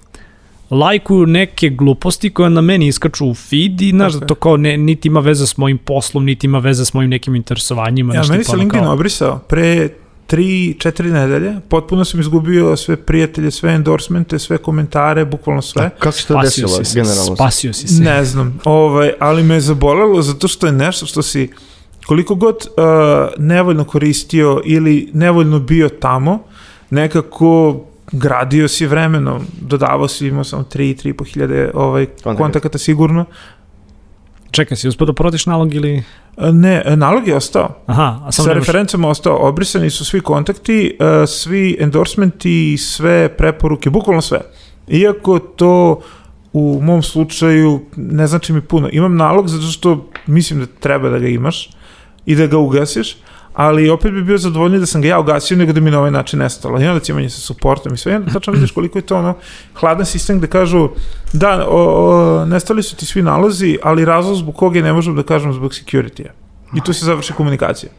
lajkuju neke gluposti koje na meni iskaču u feed i znaš Tako da to kao ne, niti ima veze s mojim poslom, niti ima veze s mojim nekim interesovanjima. ja, meni se LinkedIn kao- obrisao pre 3-4 nedelje, potpuno sam izgubio sve prijatelje, sve endorsemente, sve komentare, bukvalno sve. Kako se to desilo, si generalno? spasio si se. Ne znam, ovaj, ali me je zabolelo zato što je nešto što si koliko god uh, nevoljno koristio ili nevoljno bio tamo, nekako gradio si vremenom, dodavao si, imao sam 3 3.5 hiljade ovaj, kontakata sigurno. Čekaj, si uspio da prodiš nalog ili... E, Ne, nalog je ostao. Aha, a samo Sa nemaš... referencama ostao, obrisani su svi kontakti, e, svi endorsementi, sve preporuke, bukvalno sve. Iako to u mom slučaju ne znači mi puno. Imam nalog zato što mislim da treba da ga imaš i da ga ugasiš, ali opet bi bio zadovoljniji da sam ga ja ugasio nego da mi na ovaj način nestalo. I onda cimanje sa suportom i sve. I onda tačno vidiš koliko je to ono hladan sistem gde kažu da, o, o, nestali su ti svi nalozi, ali razlog zbog koga je ne možemo da kažemo zbog security-a. I tu se završi komunikacija.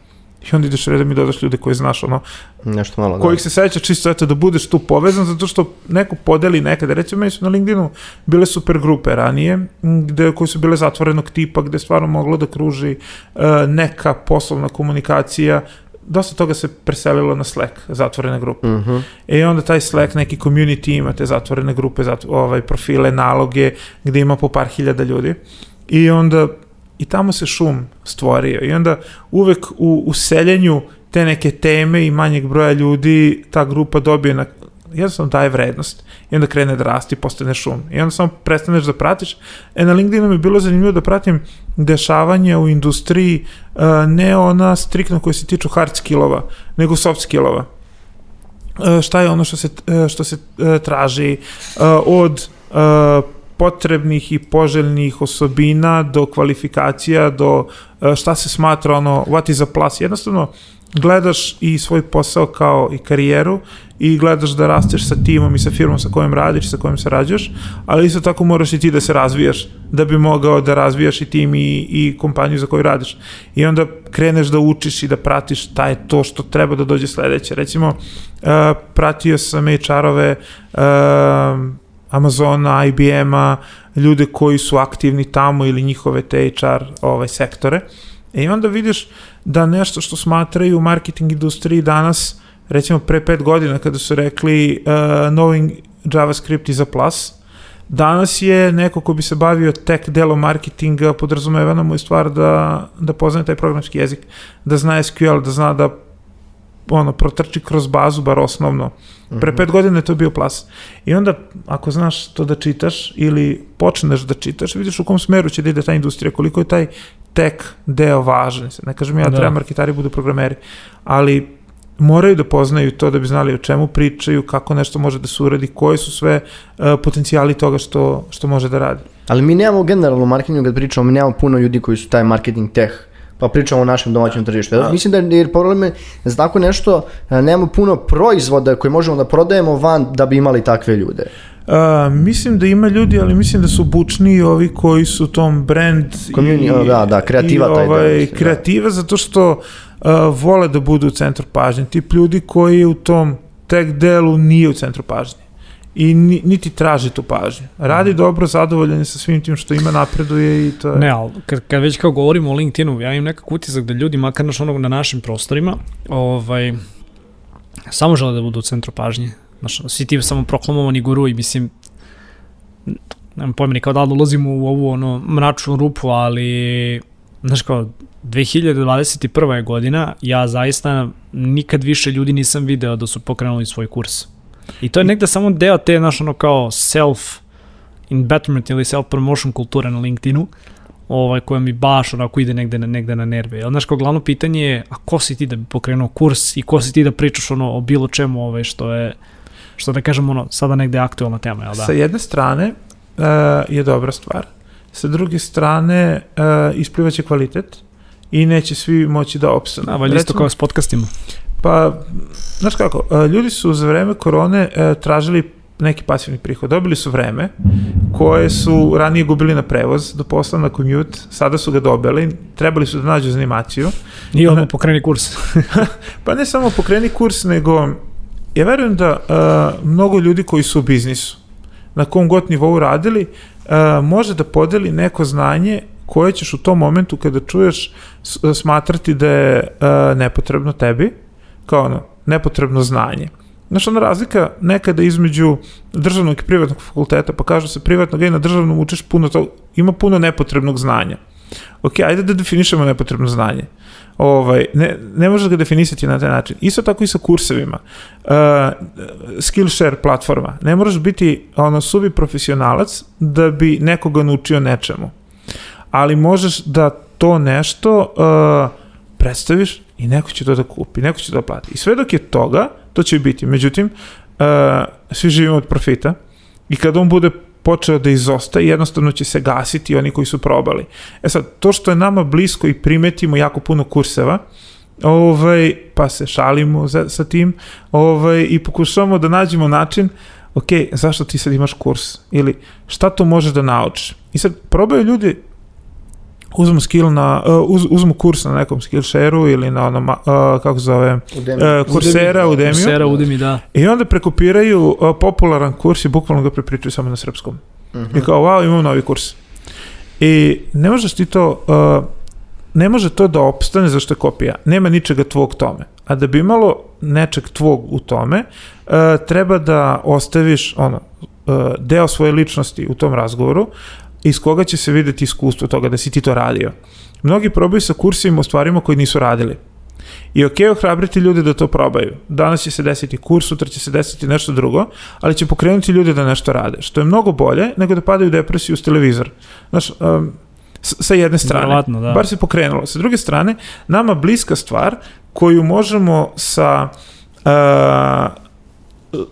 I onda ideš redom i dodaš ljude koje znaš, ono, Nešto malo, da. kojih se seća čisto eto da budeš tu povezan zato što neko podeli nekada recimo meni su na LinkedInu bile super grupe ranije gde koje su bile zatvorenog tipa gde stvarno moglo da kruži e, neka poslovna komunikacija dosta toga se preselilo na Slack, zatvorene grupe. Mhm. E onda taj Slack, neki community ima te zatvorene grupe, zat, ovaj, profile, naloge, gde ima po par hiljada ljudi. I onda i tamo se šum stvorio. I onda uvek u, u seljenju te neke teme i manjeg broja ljudi ta grupa dobije na jednostavno daje vrednost i onda krene da rasti, postane šum. I onda samo prestaneš da pratiš. E, na LinkedInu mi je bilo zanimljivo da pratim dešavanja u industriji, uh, ne ona striktno koje se tiču hard skillova, nego soft skillova. Uh, šta je ono što se, uh, što se traži od potrebnih i poželjnih osobina do kvalifikacija, do uh, šta se smatra ono, what is a plus. Jednostavno, gledaš i svoj posao kao i karijeru i gledaš da rasteš sa timom i sa firmom sa kojom radiš sa kojom sarađuješ, ali isto tako moraš i ti da se razvijaš da bi mogao da razvijaš i tim i, i kompaniju za koju radiš. I onda kreneš da učiš i da pratiš šta je to što treba da dođe sledeće. Recimo, uh, pratio sam HR-ove uh, Amazona, IBM-a, ljude koji su aktivni tamo ili njihove te HR ovaj, sektore. E, I onda vidiš da nešto što smatraju u marketing industriji danas, recimo pre pet godina kada su rekli uh, knowing JavaScript is a plus, danas je neko ko bi se bavio tek delom marketinga, podrazumevana mu je stvar da, da poznaje taj programski jezik, da zna SQL, da zna da ono, protrči kroz bazu, bar osnovno. Pre Mhm. pet godina je to bio plas. I onda, ako znaš to da čitaš ili počneš da čitaš, vidiš u kom smeru će da ide ta industrija, koliko je taj tek deo važan. Ne kažem ja, Da. treba marketari budu programeri, ali moraju da poznaju to da bi znali o čemu pričaju, kako nešto može da se uradi, koji su sve uh, potencijali toga što, što može da radi. Ali mi nemamo generalno marketingu kad pričamo, mi nemamo puno ljudi koji su taj marketing teh pa pričamo o našem domaćem tržištu. Ja, mislim da je- jer problem je da za tako nešto e, nemamo puno proizvoda koje možemo da prodajemo van da bi imali takve ljude. Uh, mislim da ima ljudi, ali mislim da su bučniji ovi koji su tom brand Community, da, da, kreativa i, taj deo, ovaj, mislim, da. kreativa zato što uh, vole da budu u centru pažnje. Tip ljudi koji u tom tek delu nije u centru pažnje i ni, niti traži tu pažnju. Radi dobro, zadovoljan je sa svim tim što ima, napreduje i to je... Ne, ali kad, kad već kao govorimo o LinkedInu, ja imam nekak utisak da ljudi, makar naš onog na našim prostorima, ovaj, samo žele da budu u centru pažnje. Znaš, svi ti samo proklamovani guru i mislim, nemam pojma ni kao da li ulazimo u ovu ono, mračnu rupu, ali znaš kao, 2021. je godina, ja zaista nikad više ljudi nisam video da su pokrenuli svoj kurs. I to je negde samo deo te, znaš, ono kao self in betterment ili self promotion kulture na LinkedInu, ovaj, koja mi baš onako ide negde na, negde na nerve. Jel, znaš, kao glavno pitanje je, a ko si ti da bi pokrenuo kurs i ko si ti da pričaš ono o bilo čemu ovaj, što je, što da kažem ono, sada negde aktualna tema, jel da? Sa jedne strane uh, je dobra stvar, sa druge strane uh, isplivaće kvalitet i neće svi moći da opstanu. Da, valjda isto kao s podcastima. Pa, znaš kako, uh, ljudi su za vreme korone uh, tražili neki pasivni prihod. Dobili su vreme koje su ranije gubili na prevoz do posla na commute, sada su ga dobili, trebali su da nađu zanimaciju. I odmah Ne. pokreni kurs. [laughs] Pa ne samo pokreni kurs, nego ja verujem da uh, mnogo ljudi koji su u biznisu, na kom god nivou radili, uh, može da podeli neko znanje koje ćeš u tom momentu kada čuješ smatrati da je uh, nepotrebno tebi, kao ono, nepotrebno znanje. Znaš, ona razlika nekada između državnog i privatnog fakulteta, pa kažu se privatnog i na državnom učiš puno to, ima puno nepotrebnog znanja. Ok, ajde da definišemo nepotrebno znanje. Ovaj, ne, ne možeš ga definisati na taj način. Isto tako i sa kursevima. Uh, Skillshare platforma. Ne moraš biti ono, suvi profesionalac da bi nekoga naučio nečemu. Ali možeš da to nešto uh, predstaviš i neko će to da kupi, neko će to da plati. I sve dok je toga, to će biti. Međutim, uh, svi živimo od profita i kad on bude počeo da izostaje, jednostavno će se gasiti oni koji su probali. E sad, to što je nama blisko i primetimo jako puno kurseva, ovaj, pa se šalimo za, sa tim ovaj, i pokušavamo da nađemo način ok, zašto ti sad imaš kurs? Ili šta to možeš da naučiš? I sad probaju ljudi uzmu skill na, uh, uz, uzmu kurs na nekom Skillshare-u ili na onom, uh, kako se zove, uh, Coursera, Udemiju. Coursera, Udemy, da. I onda prekopiraju uh, popularan kurs i bukvalno ga prepričaju samo na srpskom. Mhm. I kao, wow, imam novi kurs. I ne možeš ti to, uh, ne može to da opstane zašto je kopija. Nema ničega tvog tome. A da bi imalo nečeg tvog u tome, uh, treba da ostaviš ono, uh, deo svoje ličnosti u tom razgovoru iz koga će se videti iskustvo toga da si ti to radio. Mnogi probaju sa kursima o stvarima koji nisu radili. I ok, ohrabriti ljude da to probaju. Danas će se desiti kurs, sutra će se desiti nešto drugo, ali će pokrenuti ljude da nešto rade, što je mnogo bolje nego da padaju u depresiju s televizor. Znaš, um, sa jedne strane. Verovatno, da. Bar se pokrenulo. Sa druge strane, nama bliska stvar koju možemo sa uh,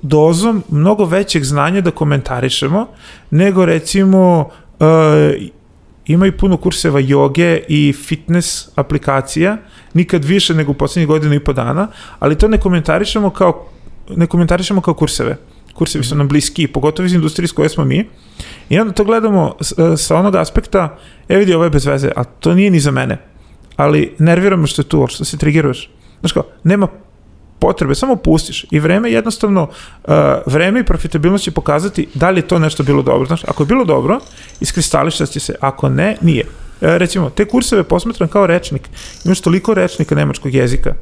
dozom mnogo većeg znanja da komentarišemo, nego recimo uh, imaju puno kurseva joge i fitness aplikacija, nikad više nego u poslednjih godinu i po dana, ali to ne komentarišemo kao, ne komentarišemo kao kurseve. Kursevi su nam bliski, pogotovo iz industrije s koje smo mi. I onda to gledamo s- e, sa onog aspekta, e vidi, ovo je bez veze, a to nije ni za mene. Ali nervira me što je tu, što se trigiruješ. Znaš kao, nema potrebe, samo pustiš i vreme jednostavno, uh, vreme i profitabilnost će pokazati da li je to nešto bilo dobro. Znaš, ako je bilo dobro, iskristališat će se, ako ne, nije. E, recimo, te kurseve posmatram kao rečnik. Imaš toliko rečnika nemačkog jezika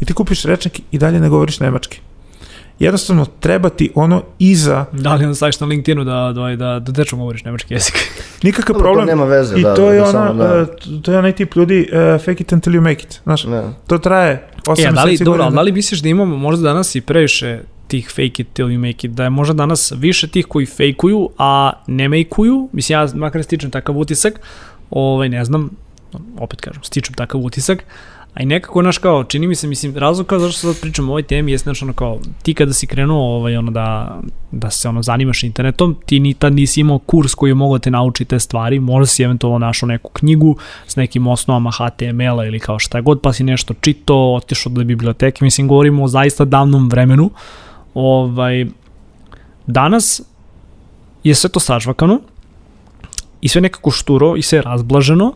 i ti kupiš rečnik i dalje ne govoriš nemački. Jednostavno, treba ti ono iza, Da li onda staviš na LinkedInu da, da, da, da dečom govoriš nemački jezik? [laughs] nikakav Dobro, to problem. nema veze, I da, to da, je da, ona, da. e, to je onaj tip ljudi, uh, fake it until you make it. Znaš, Ne. to traje 8 E, da li, dobro, ali da li misliš da imamo možda danas i previše tih fake it till you make it, da je možda danas više tih koji fejkuju, a ne makeуju, mislim ja makar stičem takav utisak, ovaj, ne znam, opet kažem, stičem takav utisak, a i nekako, znaš, kao, čini mi se, mislim, razlog kao zašto sad pričam o ovoj temi jeste, znaš, ono kao, ti kada si krenuo, ovaj, ono, da, da se, ono, zanimaš internetom, ti ni tad nisi imao kurs koji je mogao da te nauči te stvari, možda si eventualno našao neku knjigu s nekim osnovama HTML-a ili kao šta god, pa si nešto čitao, otišao do biblioteke, mislim, govorimo o zaista davnom vremenu, ovaj, danas je sve to sažvakano i sve nekako šturo i sve razblaženo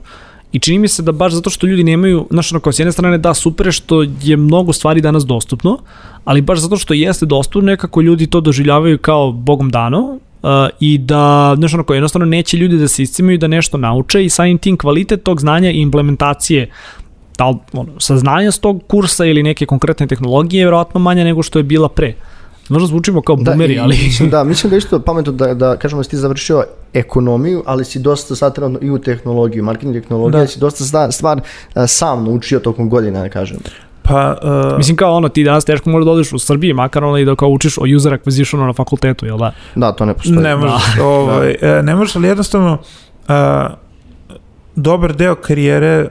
i čini mi se da baš zato što ljudi nemaju, znaš, ono kao s jedne strane da super što je mnogo stvari danas dostupno, ali baš zato što jeste dostupno nekako ljudi to doživljavaju kao bogom dano uh, i da, znaš, ono kao jednostavno neće ljudi da se iscimaju da nešto nauče i samim tim kvalitet tog znanja i implementacije da ono, saznanja s tog kursa ili neke konkretne tehnologije je vjerojatno manja nego što je bila pre. Možda zvučimo kao bumeri, i ali... Mislim, da, mislim da je isto pametno da, da kažemo da si ti završio ekonomiju, ali si dosta sad trenutno i u tehnologiju, marketing tehnologija, Da. da. si dosta sta- stvar sam naučio tokom godina, da kažem. Pa, uh, Mislim kao ono, ti danas teško možda da odeš u Srbiji, makar ono i da kao učiš o user acquisitionu na fakultetu, jel da? Da, to ne postoji. Ne možeš, ovaj, e, ne možeš, ali jednostavno a, dobar deo karijere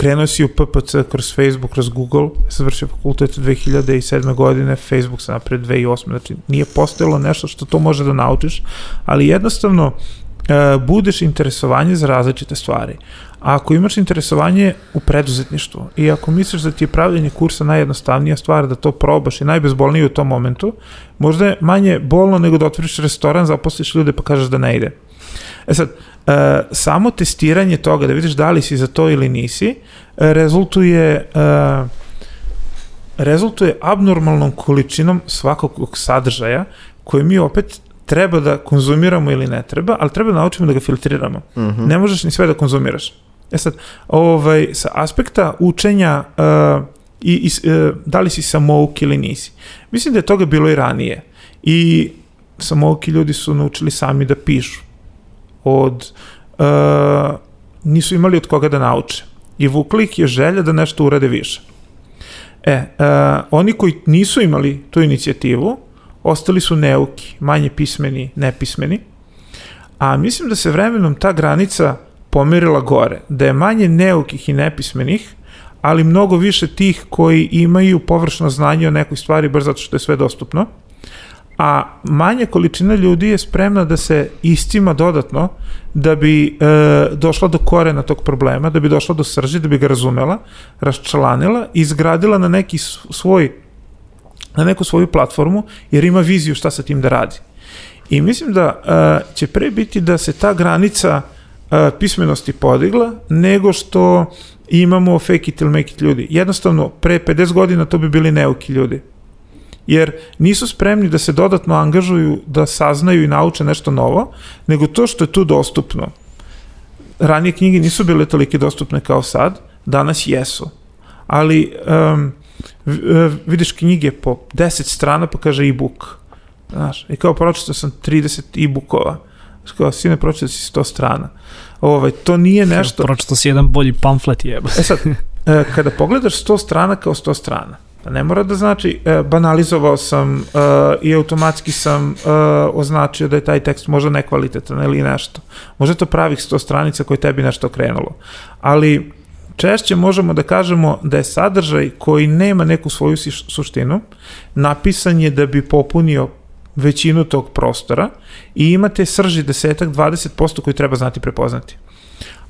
krenuo si u PPC kroz Facebook, kroz Google, ja sam vršio fakultet 2007. godine, Facebook sam napred 2008. Znači, nije postojalo nešto što to može da naučiš, ali jednostavno e, budeš interesovanje za različite stvari. A ako imaš interesovanje u preduzetništvu i ako misliš da ti je pravljenje kursa najjednostavnija stvar, da to probaš i najbezbolnije u tom momentu, možda je manje bolno nego da otvoriš restoran, zaposliš ljude pa kažeš da ne ide. E sad, e, samo testiranje toga, da vidiš da li si za to ili nisi, e, rezultuje e, rezultuje abnormalnom količinom svakog sadržaja koje mi opet treba da konzumiramo ili ne treba, ali treba da naučimo da ga filtriramo. Mhm. Ne možeš ni sve da konzumiraš. E sad, ovaj, sa aspekta učenja uh, i, i uh, da li si samouk ili nisi. Mislim da je toga bilo i ranije. I samouki ljudi su naučili sami da pišu. Od, uh, nisu imali od koga da nauče. I vukli ih je želja da nešto urade više. E, uh, oni koji nisu imali tu inicijativu, ostali su neuki, manje pismeni, nepismeni, a mislim da se vremenom ta granica pomerila gore, da je manje neukih i nepismenih, ali mnogo više tih koji imaju površno znanje o nekoj stvari baš zato što je sve dostupno, a manja količina ljudi je spremna da se iscima dodatno da bi e, došla do korena tog problema, da bi došla do srži, da bi ga razumela, raščlanila i izgradila na neki svoj na neku svoju platformu jer ima viziju šta sa tim da radi. I mislim da uh, će pre biti da se ta granica uh, pismenosti podigla nego što imamo fake it ili make it ljudi. Jednostavno, pre 50 godina to bi bili neuki ljudi. Jer nisu spremni da se dodatno angažuju, da saznaju i nauče nešto novo, nego to što je tu dostupno. Ranije knjige nisu bile tolike dostupne kao sad, danas jesu. Ali um, vidiš knjige po 10 strana pa kaže e-book. Znaš, i kao pročitao sam 30 e-bookova. Kao, sine, pročitao si 100 strana. Ovaj, to nije nešto... Pročito si jedan bolji pamflet jeba. E sad, e, kada pogledaš 100 strana kao 100 strana, ne mora da znači e, banalizovao sam e, i automatski sam e, označio da je taj tekst možda nekvalitetan ili nešto. Možda je to pravih 100 stranica koje tebi nešto krenulo. Ali češće možemo da kažemo da je sadržaj koji nema neku svoju suštinu, napisan je da bi popunio većinu tog prostora i imate srži desetak, 20% koji treba znati prepoznati.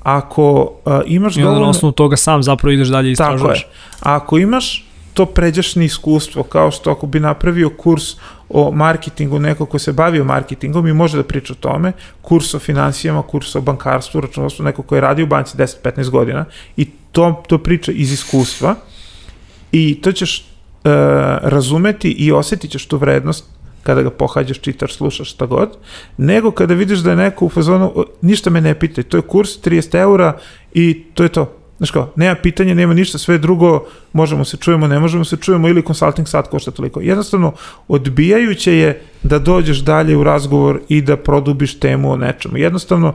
ako uh, imaš I onda na dovoljno... osnovu toga sam zapravo ideš dalje i Tako je. istražuješ. A ako imaš to pređašnje iskustvo, kao što ako bi napravio kurs o marketingu, neko ko se bavio marketingom i može da priča o tome, kurs o financijama, kurs o bankarstvu, računovodstvu, neko ko je radio u banci 10-15 godina i to, to priča iz iskustva i to ćeš uh, razumeti i osetit ćeš tu vrednost kada ga pohađaš, čitaš, slušaš, šta god, nego kada vidiš da je neko u fazonu, "O, ništa me ne pitaj, to je kurs 30 eura i to je to. Znaš kao, nema pitanja, nema ništa, sve drugo, možemo se čujemo, ne možemo se čujemo ili consulting sat košta toliko. Jednostavno, odbijajuće je da dođeš dalje u razgovor i da produbiš temu o nečemu. Jednostavno,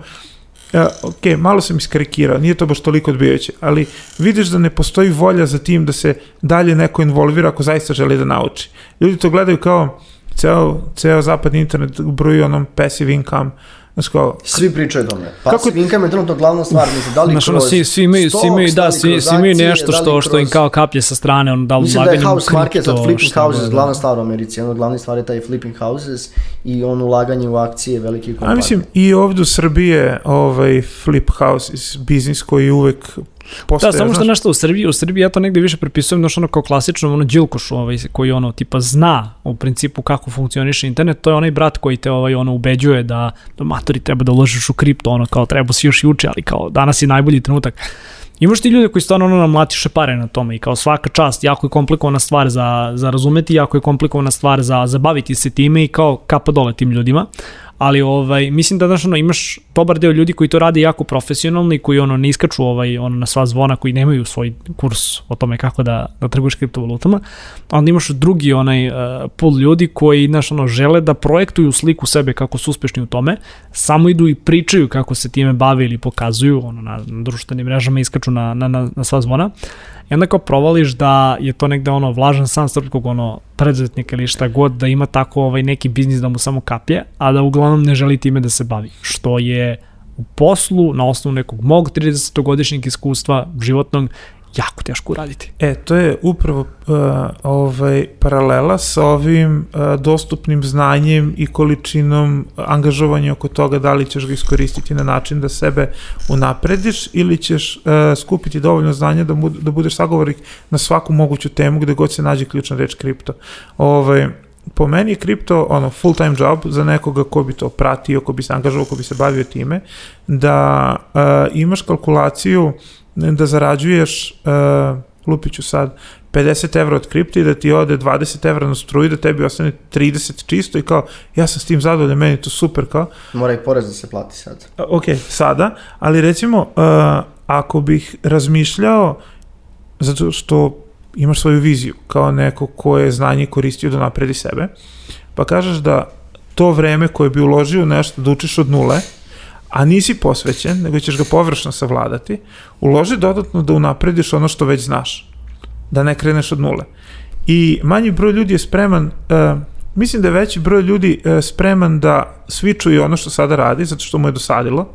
Uh, ok, malo sam iskarikirao, nije to baš toliko odbijajuće, ali vidiš da ne postoji volja za tim da se dalje neko involvira ako zaista želi da nauči. Ljudi to gledaju kao ceo, ceo zapadni internet broji onom passive income, znaš kao, Svi pričaju o tome. Kako- Passive income je trenutno glavna stvar. Mislim, da li Znaš, ono, kroz svi, svi imaju, svi imaju, da, svi, kroz svi imaju nešto da što, što im kroz- kao kaplje sa strane, ono, da li Mislim da je house market, sad flipping šta houses, god, glavna da. stvar u Americi. Jedna od glavnih stvari je taj flipping houses i on ulaganje u akcije velikih kompanija. A mislim, i ovde u Srbiji je ovaj flip house iz biznis koji uvek postoje. Da, samo što znaš, nešto u Srbiji, u Srbiji ja to negde više prepisujem znaš ono kao klasično ono Đilkošu ovaj, koji ono tipa zna u principu kako funkcioniše internet, to je onaj brat koji te ovaj ono ubeđuje da, da matori treba da uložiš u kripto, ono kao treba si još juče, ali kao danas je najbolji trenutak. Imaš ti ljude koji stvarno ono namlatiše pare na tome i kao svaka čast, jako je komplikovana stvar za, za razumeti, jako je komplikovana stvar za zabaviti se time i kao kapa dole tim ljudima ali ovaj mislim da znaš ono imaš dobar deo ljudi koji to rade jako profesionalno i koji ono ne iskaču ovaj ono na sva zvona koji nemaju svoj kurs o tome kako da da trguješ kriptovalutama a onda imaš drugi onaj uh, pool ljudi koji znaš ono žele da projektuju sliku sebe kako su uspešni u tome samo idu i pričaju kako se time bave ili pokazuju ono na, na društvenim mrežama iskaču na, na, na, na sva zvona I onda kao provališ da je to negde ono vlažan san srpskog ono preduzetnika ili šta god da ima tako ovaj neki biznis da mu samo kapje, a da uglavnom ne želi time da se bavi. Što je u poslu na osnovu nekog mog 30-godišnjeg iskustva životnog jako teško uraditi. E, to je upravo uh, ovaj, paralela sa ovim uh, dostupnim znanjem i količinom angažovanja oko toga da li ćeš ga iskoristiti na način da sebe unaprediš ili ćeš uh, skupiti dovoljno znanja da, mu, da budeš sagovornik na svaku moguću temu gde god se nađe ključna reč kripto. Ovaj, po meni je kripto ono full time job za nekoga ko bi to pratio, ko bi se angažovao, ko bi se bavio time, da uh, imaš kalkulaciju da zarađuješ, uh, lupiću sad, 50 evra od kripta i da ti ode 20 evra na struju, da tebi ostane 30 čisto i kao, ja sam s tim zadovoljan, meni to super, kao, Mora i porez da se plati sad. A, ok, sada, ali recimo, uh, ako bih razmišljao, zato što imaš svoju viziju, kao neko ko je znanje koristio da napredi sebe, pa kažeš da to vreme koje bi uložio nešto da učiš od nule, a nisi posvećen, nego ćeš ga površno savladati, uloži dodatno da unaprediš ono što već znaš, da ne kreneš od nule. I manji broj ljudi je spreman, uh, mislim da je veći broj ljudi uh, spreman da svičuje ono što sada radi, zato što mu je dosadilo,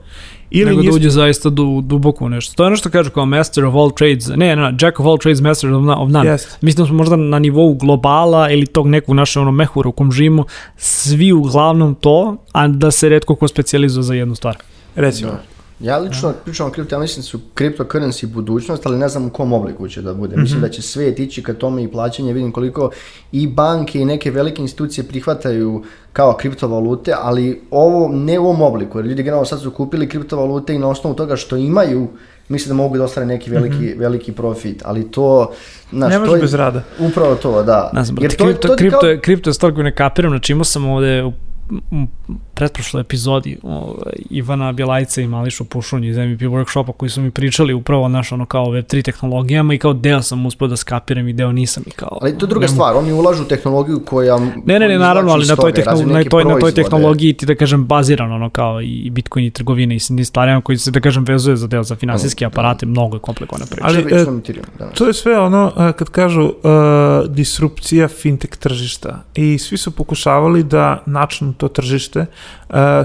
ili Nego da nije uđe zaista du, duboko u nešto. To je ono što kažu kao master of all trades, ne, ne, jack of all trades, master of, none- of none. Jeste. Mislim da smo možda na nivou globala ili tog nekog naše ono mehura u kom živimo, svi uglavnom to, a da se redko ko specializuje za jednu stvar. recimo. Da. Ja lično pričam o kripto, ja mislim da su cryptocurrency budućnost, ali ne znam u kom obliku će da bude. Mislim da će svijet ići ka tome i plaćanje, vidim koliko i banke i neke velike institucije prihvataju kao kriptovalute, ali ovo ne u ovom obliku, jer ljudi generalno sad su kupili kriptovalute i na osnovu toga što imaju, misle da mogu da ostvare neki veliki, veliki profit, ali to... Znaš, Ne to može je- bez rada. Upravo to, da. Ne znam, Jer brate, kripto, to kripto, kao- kripto je stvar koju ne kapiram, znači imao sam ovde u pretprošloj epizodi ovaj, Ivana Bjelajca i Mališu Pušunju iz MVP workshopa koji su mi pričali upravo naš ono kao Web3 tehnologijama i kao deo sam uspio da skapiram i deo nisam i kao... Ali to je druga ne mogu- stvar, oni ulažu u tehnologiju koja... Ne, ne, ne, naravno, ali na toj, tehnolo na, toj, na toj tehnologiji ti da kažem bazirano ono kao i Bitcoin i trgovine i tim stvarima koji se da kažem vezuje za deo za finansijske aparate, mnogo je komplikovana priča. Ali, Ali, e, da. To je sve ono, a, kad kažu uh, disrupcija fintech tržišta i svi su pokušavali da načnu to tržište uh,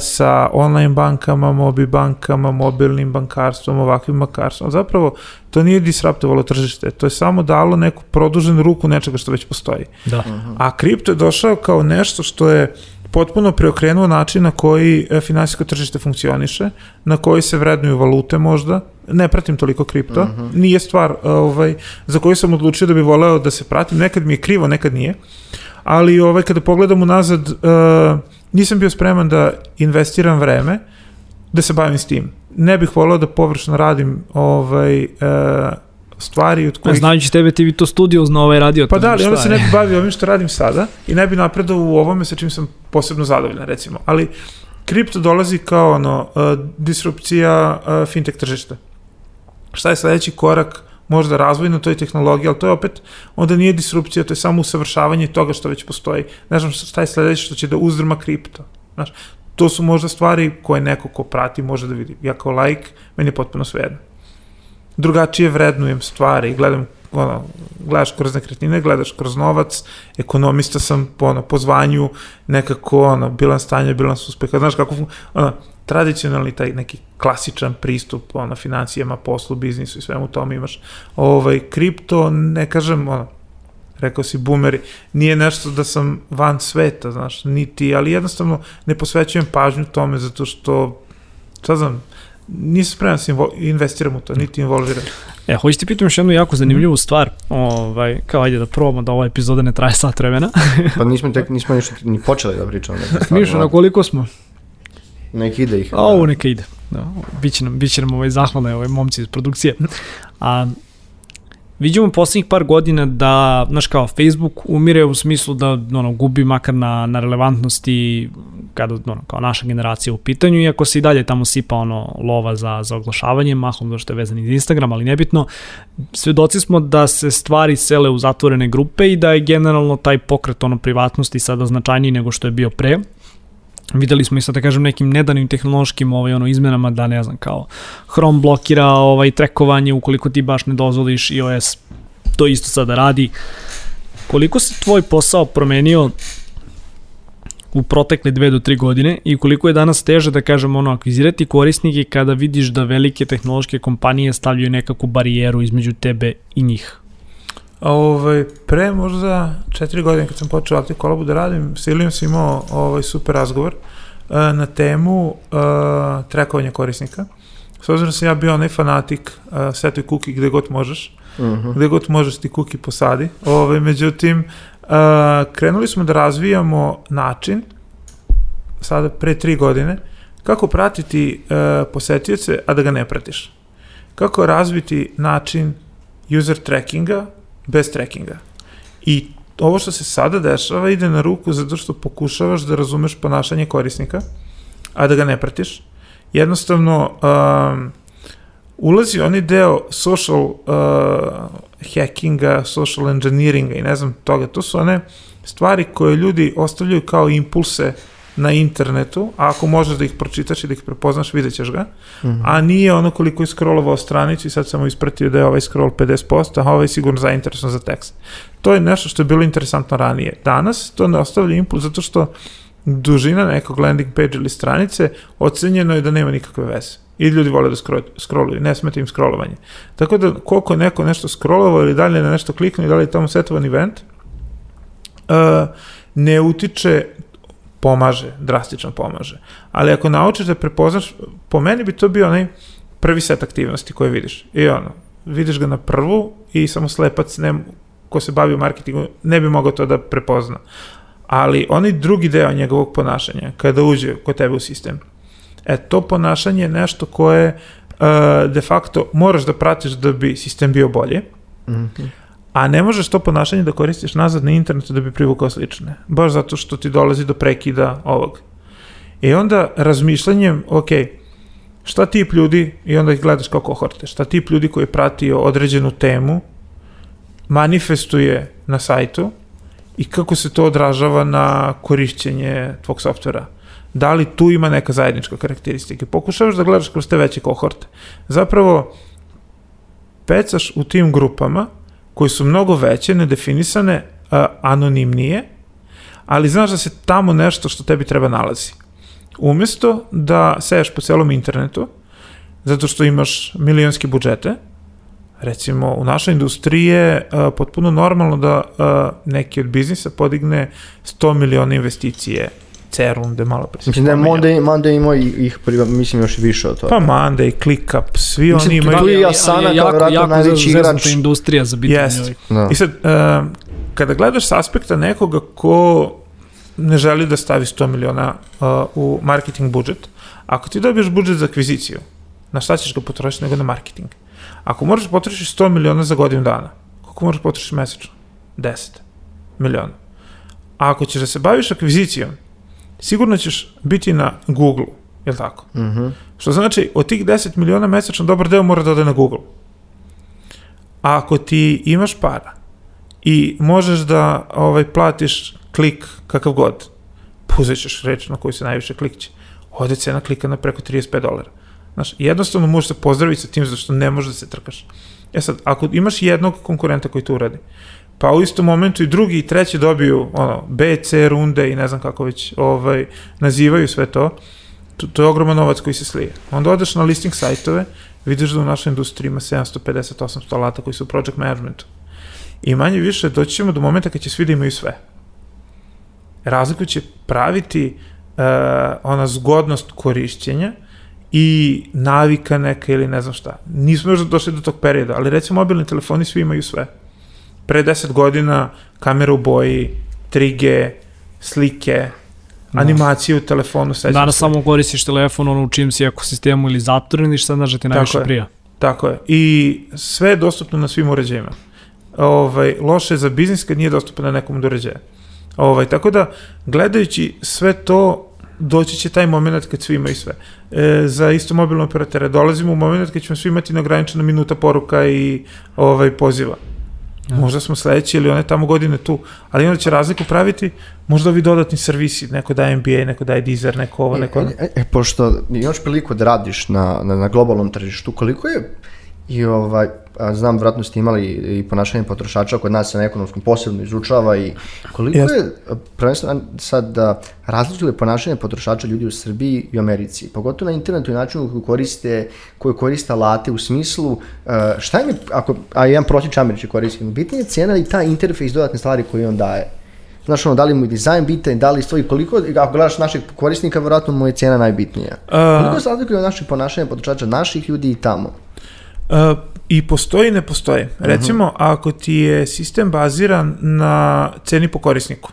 sa online bankama, mobi bankama, mobilnim bankarstvom, ovakvim bankarstvom. Zapravo, to nije disruptovalo tržište, to je samo dalo neku produženu ruku nečega što već postoji. Da. A kripto je došao kao nešto što je potpuno preokrenuo način na koji e, finansijsko tržište funkcioniše, na koji se vrednuju valute možda, ne pratim toliko kripto, uh -huh. nije stvar ovaj, za koju sam odlučio da bi voleo da se pratim, nekad mi je krivo, nekad nije, ali ovaj, kada pogledam unazad, uh, nisam bio spreman da investiram vreme, da se bavim s tim. Ne bih voleo da površno radim ovaj, uh, stvari od kojih... Znajući tebe, ti bi to studio na ovaj radio. Pa da, ali onda se ne bi bavio ovim što radim sada i ne bi napredao u ovome sa čim sam posebno zadovoljan, recimo. Ali kripto dolazi kao ono, uh, disrupcija uh, fintech tržišta. Šta je sledeći korak možda razvoj na toj tehnologiji, ali to je opet, onda nije disrupcija, to je samo usavršavanje toga što već postoji. Ne znam šta je sledeće što će da uzdrma kripto. Znaš, to su možda stvari koje neko ko prati može da vidi. Ja kao like, meni je potpuno svejedno drugačije vrednujem stvari, gledam ono, gledaš kroz nekretnine, gledaš kroz novac, ekonomista sam po, ono, po zvanju, nekako ono, bilans stanja, bilans uspeha, znaš kako, ono, tradicionalni taj neki klasičan pristup ono, financijama, poslu, biznisu i svemu tome imaš. Ovaj, kripto, ne kažem, ono, rekao si boomeri, nije nešto da sam van sveta, znaš, niti, ali jednostavno ne posvećujem pažnju tome zato što, šta znam, nisam spreman da se investiram u to, niti involviram. E, hoćete ti pitam još jednu jako zanimljivu stvar, ovaj, kao ajde da probamo da ova epizoda ne traje sat vremena. pa [laughs] nismo, tek, nismo ništa ni počeli da pričamo. Mišo, na koliko smo? Neka ide ih. Ovo neka ide. Da, biće nam, biće nam ovaj zahvalne ovaj momci iz produkcije. A Vidimo poslednjih par godina da, znaš kao, Facebook umire u smislu da ono, gubi makar na, na relevantnosti kada ono, kao naša generacija u pitanju, iako se i dalje tamo sipa ono lova za, za oglašavanje, mahom da što je vezan iz Instagram, ali nebitno, svedoci smo da se stvari sele u zatvorene grupe i da je generalno taj pokret ono privatnosti sada značajniji nego što je bio pre, Videli smo i sad da kažem nekim nedanim tehnološkim ovaj ono izmenama da ne znam kao Chrome blokira ovaj trekovanje ukoliko ti baš ne dozvoliš iOS to isto sada radi. Koliko se tvoj posao promenio u protekle dve do tri godine i koliko je danas teže da kažem ono akvizirati korisnike kada vidiš da velike tehnološke kompanije stavljaju nekakvu barijeru između tebe i njih? Ovaj, pre možda četiri godine kad sam počeo Active Collabu da radim, s Ilijom sam imao ovaj, super razgovor uh, na temu uh, trekovanja korisnika. S obzirom da sam ja bio onaj fanatik uh, setuj kuki gde god možeš, uh mhm. -huh. gde god možeš ti kuki posadi. Ovaj, međutim, uh, krenuli smo da razvijamo način, sada pre tri godine, kako pratiti uh, posetioce, a da ga ne pratiš. Kako razviti način user trackinga bez trackinga. I ovo što se sada dešava ide na ruku zato što pokušavaš da razumeš ponašanje korisnika, a da ga ne pratiš. Jednostavno, um, ulazi oni deo social uh, hackinga, social engineeringa i ne znam toga. To su one stvari koje ljudi ostavljaju kao impulse na internetu, a ako možeš da ih pročitaš i da ih prepoznaš, vidjet ćeš ga, mm -hmm. a nije ono koliko je scrollovao stranicu i sad sam ispratio da je ovaj scroll 50%, a ovaj je sigurno zainteresovan za tekst. To je nešto što je bilo interesantno ranije. Danas to ne ostavlja impuls zato što dužina nekog landing page ili stranice ocenjeno je da nema nikakve veze. I ljudi vole da scrolluju, ne smete im scrollovanje. Tako da koliko neko nešto scrollovao ili dalje na nešto kliknu i da li je tamo setovan event, uh, ne utiče pomaže, drastično pomaže. Ali ako naučiš da prepoznaš, po meni bi to bio onaj prvi set aktivnosti koje vidiš. I ono, vidiš ga na prvu i samo slepac ne, ko se bavi u marketingu ne bi mogao to da prepozna. Ali onaj drugi deo njegovog ponašanja, kada uđe kod tebe u sistem, e, to ponašanje je nešto koje uh, de facto moraš da pratiš da bi sistem bio bolje, mm -hmm a ne možeš to ponašanje da koristiš nazad na internetu da bi privukao slične, baš zato što ti dolazi do prekida ovog. I onda razmišljanjem, ok, šta tip ljudi, i onda ih gledaš kao kohorte, šta tip ljudi koji je pratio određenu temu, manifestuje na sajtu i kako se to odražava na korišćenje tvog softvera. Da li tu ima neka zajednička karakteristika? Pokušavaš da gledaš kroz te veće kohorte. Zapravo, pecaš u tim grupama koje su mnogo veće, nedefinisane, anonimnije, ali znaš da se tamo nešto što tebi treba nalazi. Umesto da seješ po celom internetu, zato što imaš milionske budžete, recimo u našoj industriji je a, potpuno normalno da a, neki od biznisa podigne 100 miliona investicije C runde, malo pre Mislim da je. Monday, Monday imao i- ih, priva- mislim, još više od toga. Pa Monday, ClickUp, svi Mislim, oni tu imaju... je Ali- ali Asana je kao jako najveći igrač. industrija za bitanje ovih. Da. I sad, uh, kada gledaš s aspekta nekoga ko ne želi da stavi 100 miliona uh, u marketing budžet, ako ti dobiješ budžet za akviziciju, na šta ćeš ga potrošiti nego na marketing? Ako moraš da potrošiš 100 miliona za godinu dana, koliko moraš da potrošiš mesečno? 10 miliona. A ako ćeš da se baviš akvizicijom, sigurno ćeš biti na Google, je li tako? Mhm. Što znači, od tih 10 miliona mesečno, dobar deo mora da ode na Google. A ako ti imaš para i možeš da ovaj, platiš klik kakav god, pa uzet ćeš reč na koju se najviše klikće. Ode cena klika na preko 35 dolara. Znaš, jednostavno možeš se pozdraviti sa tim zato što ne možeš da se trkaš. E sad, ako imaš jednog konkurenta koji to uradi, pa u istom momentu i drugi i treći dobiju ono, B, C runde i ne znam kako već ovaj, nazivaju sve to, to, to je ogroman novac koji se slije. Onda odeš na listing sajtove, vidiš da u našoj industriji ima 750-800 alata koji su u project managementu. I manje više doći ćemo do momenta kad će svi da imaju sve. Razliku će praviti uh, ona zgodnost korišćenja i navika neka ili ne znam šta. Nismo još došli do tog perioda, ali recimo mobilni telefoni svi imaju sve. Pre 10 godina kamera u boji, 3G, slike, Da. animacije u telefonu, Danas se. samo koristiš telefon ono u čim si ekosistemu ili zatvoren i šta znaš da ti najviše je. prija. Tako je. I sve je dostupno na svim uređajima. Ovaj, loše je za biznis kad nije dostupno na nekom od uređaja. Ovaj, tako da, gledajući sve to, doći će taj moment kad svi imaju sve. E, za isto mobilno operatere dolazimo u moment kad ćemo svi imati neograničena minuta poruka i ovaj, poziva. Ja. Možda smo sledeći ili one tamo godine tu, ali onda će razliku praviti možda ovi dodatni servisi, neko daje NBA, neko daje Deezer, neko ovo, neko ono. E, e, pošto imaš priliku da radiš na, na, na globalnom tržištu, koliko je i ovaj, znam, vratno ste imali i ponašanje potrošača kod nas se na ekonomskom posebno izučava i koliko Jeste. je prvenstveno sad da različito je ponašanje potrošača ljudi u Srbiji i u Americi, pogotovo na internetu i načinu koji koriste, koji koriste alate u smislu šta im je, ako, a jedan prosječan američki koristi, bitnije je cijena i ta interfejs dodatne stvari koje on daje. Znaš, ono, da li mu je dizajn bitan, da li stoji koliko, ako gledaš našeg korisnika, vjerojatno mu je cijena najbitnija. A- Koliko se razlikuje od naših ponašanja potrošača, naših ljudi i tamo? Uh, I postoji i ne postoji. Recimo, ako ti je sistem baziran na ceni po korisniku,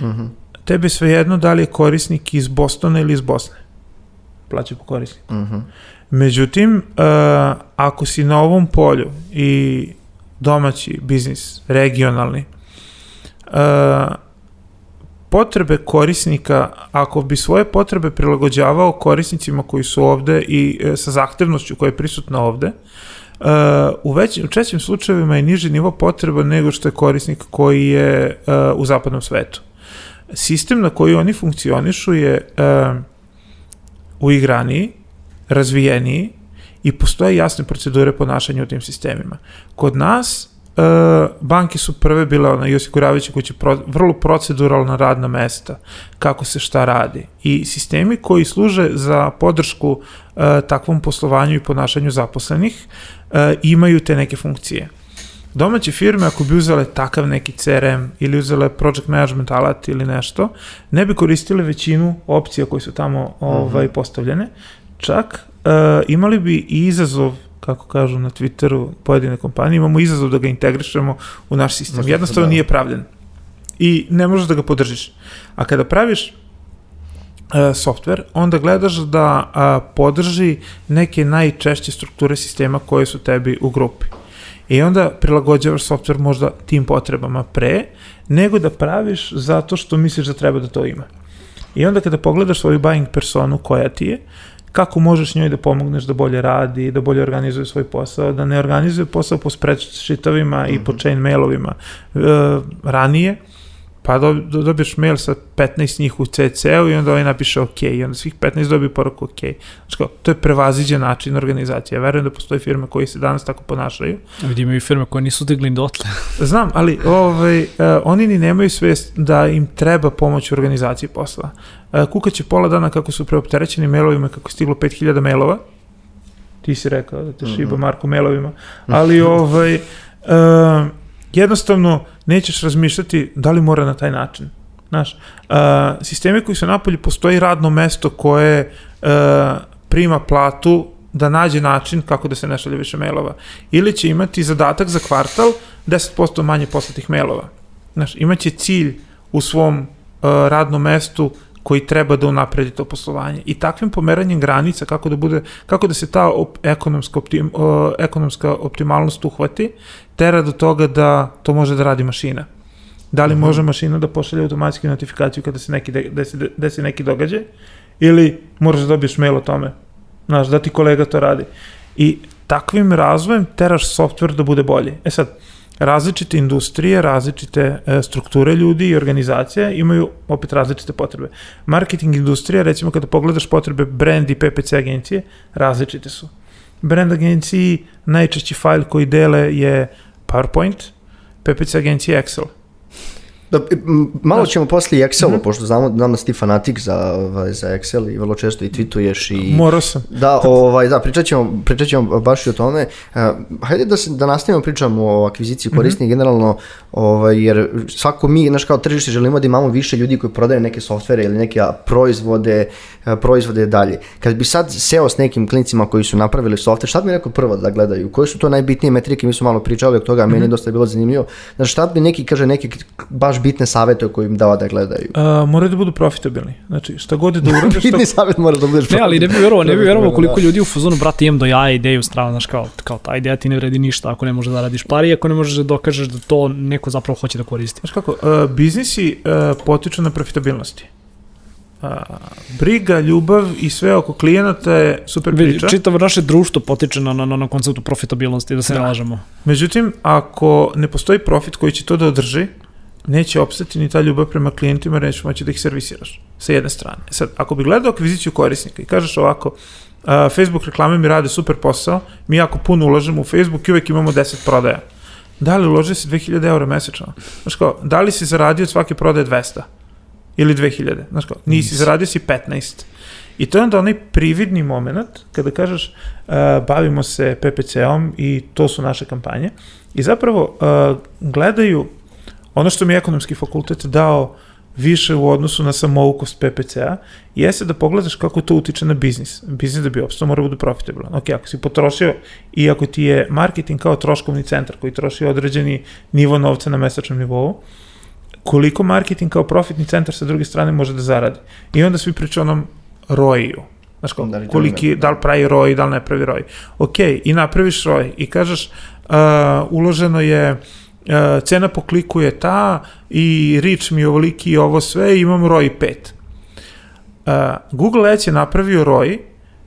Mhm. tebe svejedno da li je korisnik iz Bostona ili iz Bosne. Plaća po korisniku. Mhm. Međutim, uh, ako si na ovom polju i domaći biznis, regionalni, uh, potrebe korisnika, ako bi svoje potrebe prilagođavao korisnicima koji su ovde i e, sa zahtevnošću koja je prisutna ovde, Uh, u, većim, u čećim slučajevima je niži nivo potreba nego što je korisnik koji je uh, u zapadnom svetu. Sistem na koji oni funkcionišu je uh, uigraniji, razvijeniji i postoje jasne procedure ponašanja u tim sistemima. Kod nas e, banke su prve bile ona, i osiguravajuće kuće pro, vrlo proceduralna radna mesta, kako se šta radi. I sistemi koji služe za podršku e, takvom poslovanju i ponašanju zaposlenih e, imaju te neke funkcije. Domaće firme, ako bi uzele takav neki CRM ili uzele project management alat ili nešto, ne bi koristile većinu opcija koje su tamo ovaj, postavljene. Čak uh, imali bi i izazov kako kažu na Twitteru pojedine kompanije, imamo izazov da ga integrišemo u naš sistem. Možda, Jednostavno da. nije pravljen. I ne možeš da ga podržiš. A kada praviš uh, software, onda gledaš da uh, podrži neke najčešće strukture sistema koje su tebi u grupi. I onda prilagođavaš software možda tim potrebama pre, nego da praviš zato što misliš da treba da to ima. I onda kada pogledaš svoju buying personu koja ti je, kako možeš njoj da pomogneš da bolje radi, da bolje organizuje svoj posao, da ne organizuje posao po spreadsheetovima i po chain mailovima? E, ranije, pa do, do, dobiješ mail sa 15 njih u CC-u i onda ovaj napiše OK i onda svih 15 dobije poruku OK. Znači kao, to je prevaziđen način organizacije. Ja verujem da postoje firme koji se danas tako ponašaju. Vidimo i firme koje nisu digli dotle. [laughs] Znam, ali ovaj, uh, oni ni nemaju svest da im treba pomoć u organizaciji posla. Uh, kukaće pola dana kako su preopterećeni mailovima, kako je stiglo 5000 mailova. Ti si rekao da te šiba Marko mailovima. [laughs] Ali ovaj, uh, jednostavno nećeš razmišljati da li mora na taj način. Znaš, uh, sistemi koji su napolju, postoji radno mesto koje uh, prima platu da nađe način kako da se ne šalje više mailova. Ili će imati zadatak za kvartal 10% manje poslatih mailova. Znaš, imaće cilj u svom uh, radnom mestu koji treba da unapredi to poslovanje. I takvim pomeranjem granica, kako da, bude, kako da se ta op, ekonomska, optim, uh, ekonomska optimalnost uhvati, tera do toga da to može da radi mašina. Da li mm -hmm. može mašina da pošalje automatski notifikaciju kada se neki de, desi, desi neki događaj, ili moraš da dobiješ mail o tome, znaš, da ti kolega to radi. I takvim razvojem teraš software da bude bolji. E sad, različite industrije, različite e, strukture ljudi i organizacija imaju opet različite potrebe. Marketing industrija, recimo kada pogledaš potrebe brand i PPC agencije, različite su. Brand agenciji najčešći fajl koji dele je PowerPoint, PPC agencije Excel. Da, malo ćemo posle Excelu, mm -hmm. pošto znamo, znam da si ti fanatik za, ovaj, za Excel i vrlo često i tweetuješ i... Morao sam. Da, ovaj, da pričat, ćemo, pričat ćemo baš i o tome. Uh, hajde da, se, da nastavimo pričamo o akviziciji korisnika mm -hmm. generalno, ovaj, jer svako mi, znaš kao tržište, želimo da imamo više ljudi koji prodaju neke softvere ili neke proizvode, proizvode dalje. Kad bi sad seo s nekim klinicima koji su napravili softver, šta bi neko prvo da gledaju? Koje su to najbitnije metrike? Mi smo malo pričali od toga, mm -hmm. meni je dosta bilo zanimljivo. Znači šta bi neki, kaže, neki baš bitne savete koje im dava da gledaju? Uh, moraju da budu profitabilni. Znači, šta god da uradiš... [laughs] Bitni šta... savjet mora da budeš Ne, ali ne bi verovao, ne bi verovao koliko ljudi u fazonu, brate, imam do jaja ideju strava, znaš, kao, kao ta ideja ti ne vredi ništa ako ne možeš da radiš pari, ako ne možeš da dokažeš da to neko zapravo hoće da koristi. Znaš kako, uh, biznisi uh, potiču na profitabilnosti a, briga, ljubav i sve oko klijenata je super priča. Čitavo naše društvo potiče na, na, na konceptu profitabilnosti, da se da. ne lažemo. Međutim, ako ne postoji profit koji će to da održi, neće opstati ni ta ljubav prema klijentima, neće moći da ih servisiraš, sa jedne strane. Sad, ako bi gledao akviziciju korisnika i kažeš ovako, uh, Facebook reklame mi rade super posao, mi jako puno ulažemo u Facebook i uvek imamo 10 prodaja. Da li uloži si 2000 eura mesečno? Znaš kao, da li si zaradio od svake prodaje 200? Ili 2000? Znaš kao, nisi, zaradio si 15. I to je onda onaj prividni moment kada kažeš uh, bavimo se PPC-om i to su naše kampanje i zapravo uh, gledaju ono što mi je ekonomski fakultet dao više u odnosu na samoukost PPC-a, jeste da pogledaš kako to utiče na biznis. Biznis da bi opstao mora bude profitabilan. Ok, ako si potrošio i ako ti je marketing kao troškovni centar koji troši određeni nivo novca na mesečnom nivou, koliko marketing kao profitni centar sa druge strane može da zaradi. I onda svi pričaju onom roju. Znaš kao, da li koliki, da li pravi roj, da li ne pravi roj. Ok, i napraviš roj i kažeš uh, uloženo je uh, cena po kliku je ta i reach mi je ovoliki i ovo sve i imam ROI 5. Uh, Google Ads je napravio ROI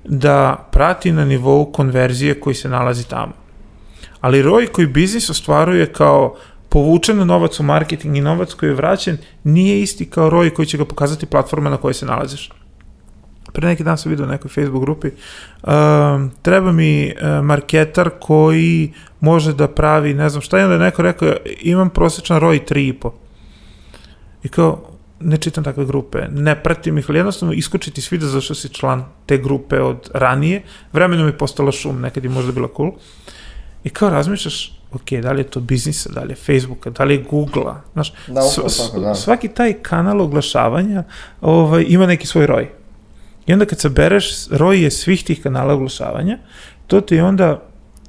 da prati na nivou konverzije koji se nalazi tamo. Ali ROI koji biznis ostvaruje kao povučen novac u marketing i novac koji je vraćen nije isti kao ROI koji će ga pokazati platforma na kojoj se nalaziš pre neki dan sam vidio u nekoj Facebook grupi, uh, treba mi uh, marketar koji može da pravi, ne znam šta, i onda je neko rekao, imam prosječan ROI 3,5. I kao, ne čitam takve grupe, ne pratim ih, ali jednostavno iskočiti svi da zašto si član te grupe od ranije, vremenom je postala šum, nekad je možda bila cool. I kao razmišljaš, ok, da li je to biznisa, da li je Facebooka, da li je Google-a, znaš, da, tako, da. svaki taj kanal oglašavanja ovaj, ima neki svoj roj. I onda kad sabereš roje svih tih kanala oglašavanja, to ti je onda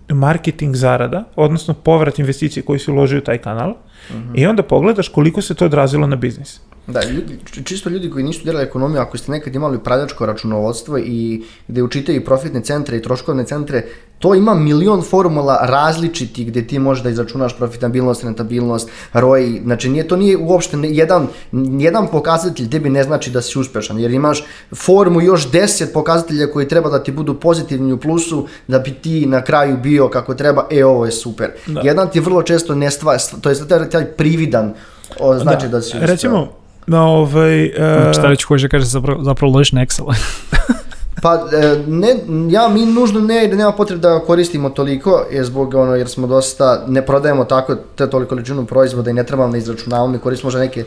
marketing zarada, odnosno povrat investicije koji si uložio u taj kanal, mm -hmm. i onda pogledaš koliko se to odrazilo na biznis. Da, ljudi, čisto ljudi koji nisu delali ekonomiju, ako ste nekad imali upravljačko računovodstvo i gde učitaju profitne centre i troškovne centre, to ima milion formula različiti gde ti možeš da izračunaš profitabilnost, rentabilnost, ROI, znači nije, to nije uopšte jedan, jedan pokazatelj tebi ne znači da si uspešan, jer imaš formu još 10 pokazatelja koji treba da ti budu pozitivni u plusu, da bi ti na kraju bio kako treba, e ovo je super. Da. Jedan ti vrlo često ne stva, to je taj prividan, o, znači da, da si uspeo. Recimo, na ovaj... Uh... Šta već hoće da kaže zapravo, zapravo ložiš na Excel. [laughs] Pa e, ne, ja mi nužno ne da nema potrebe da koristimo toliko je zbog ono jer smo dosta ne prodajemo tako te toliko količinu proizvoda i ne trebamo da izračunavamo mi koristimo možda neke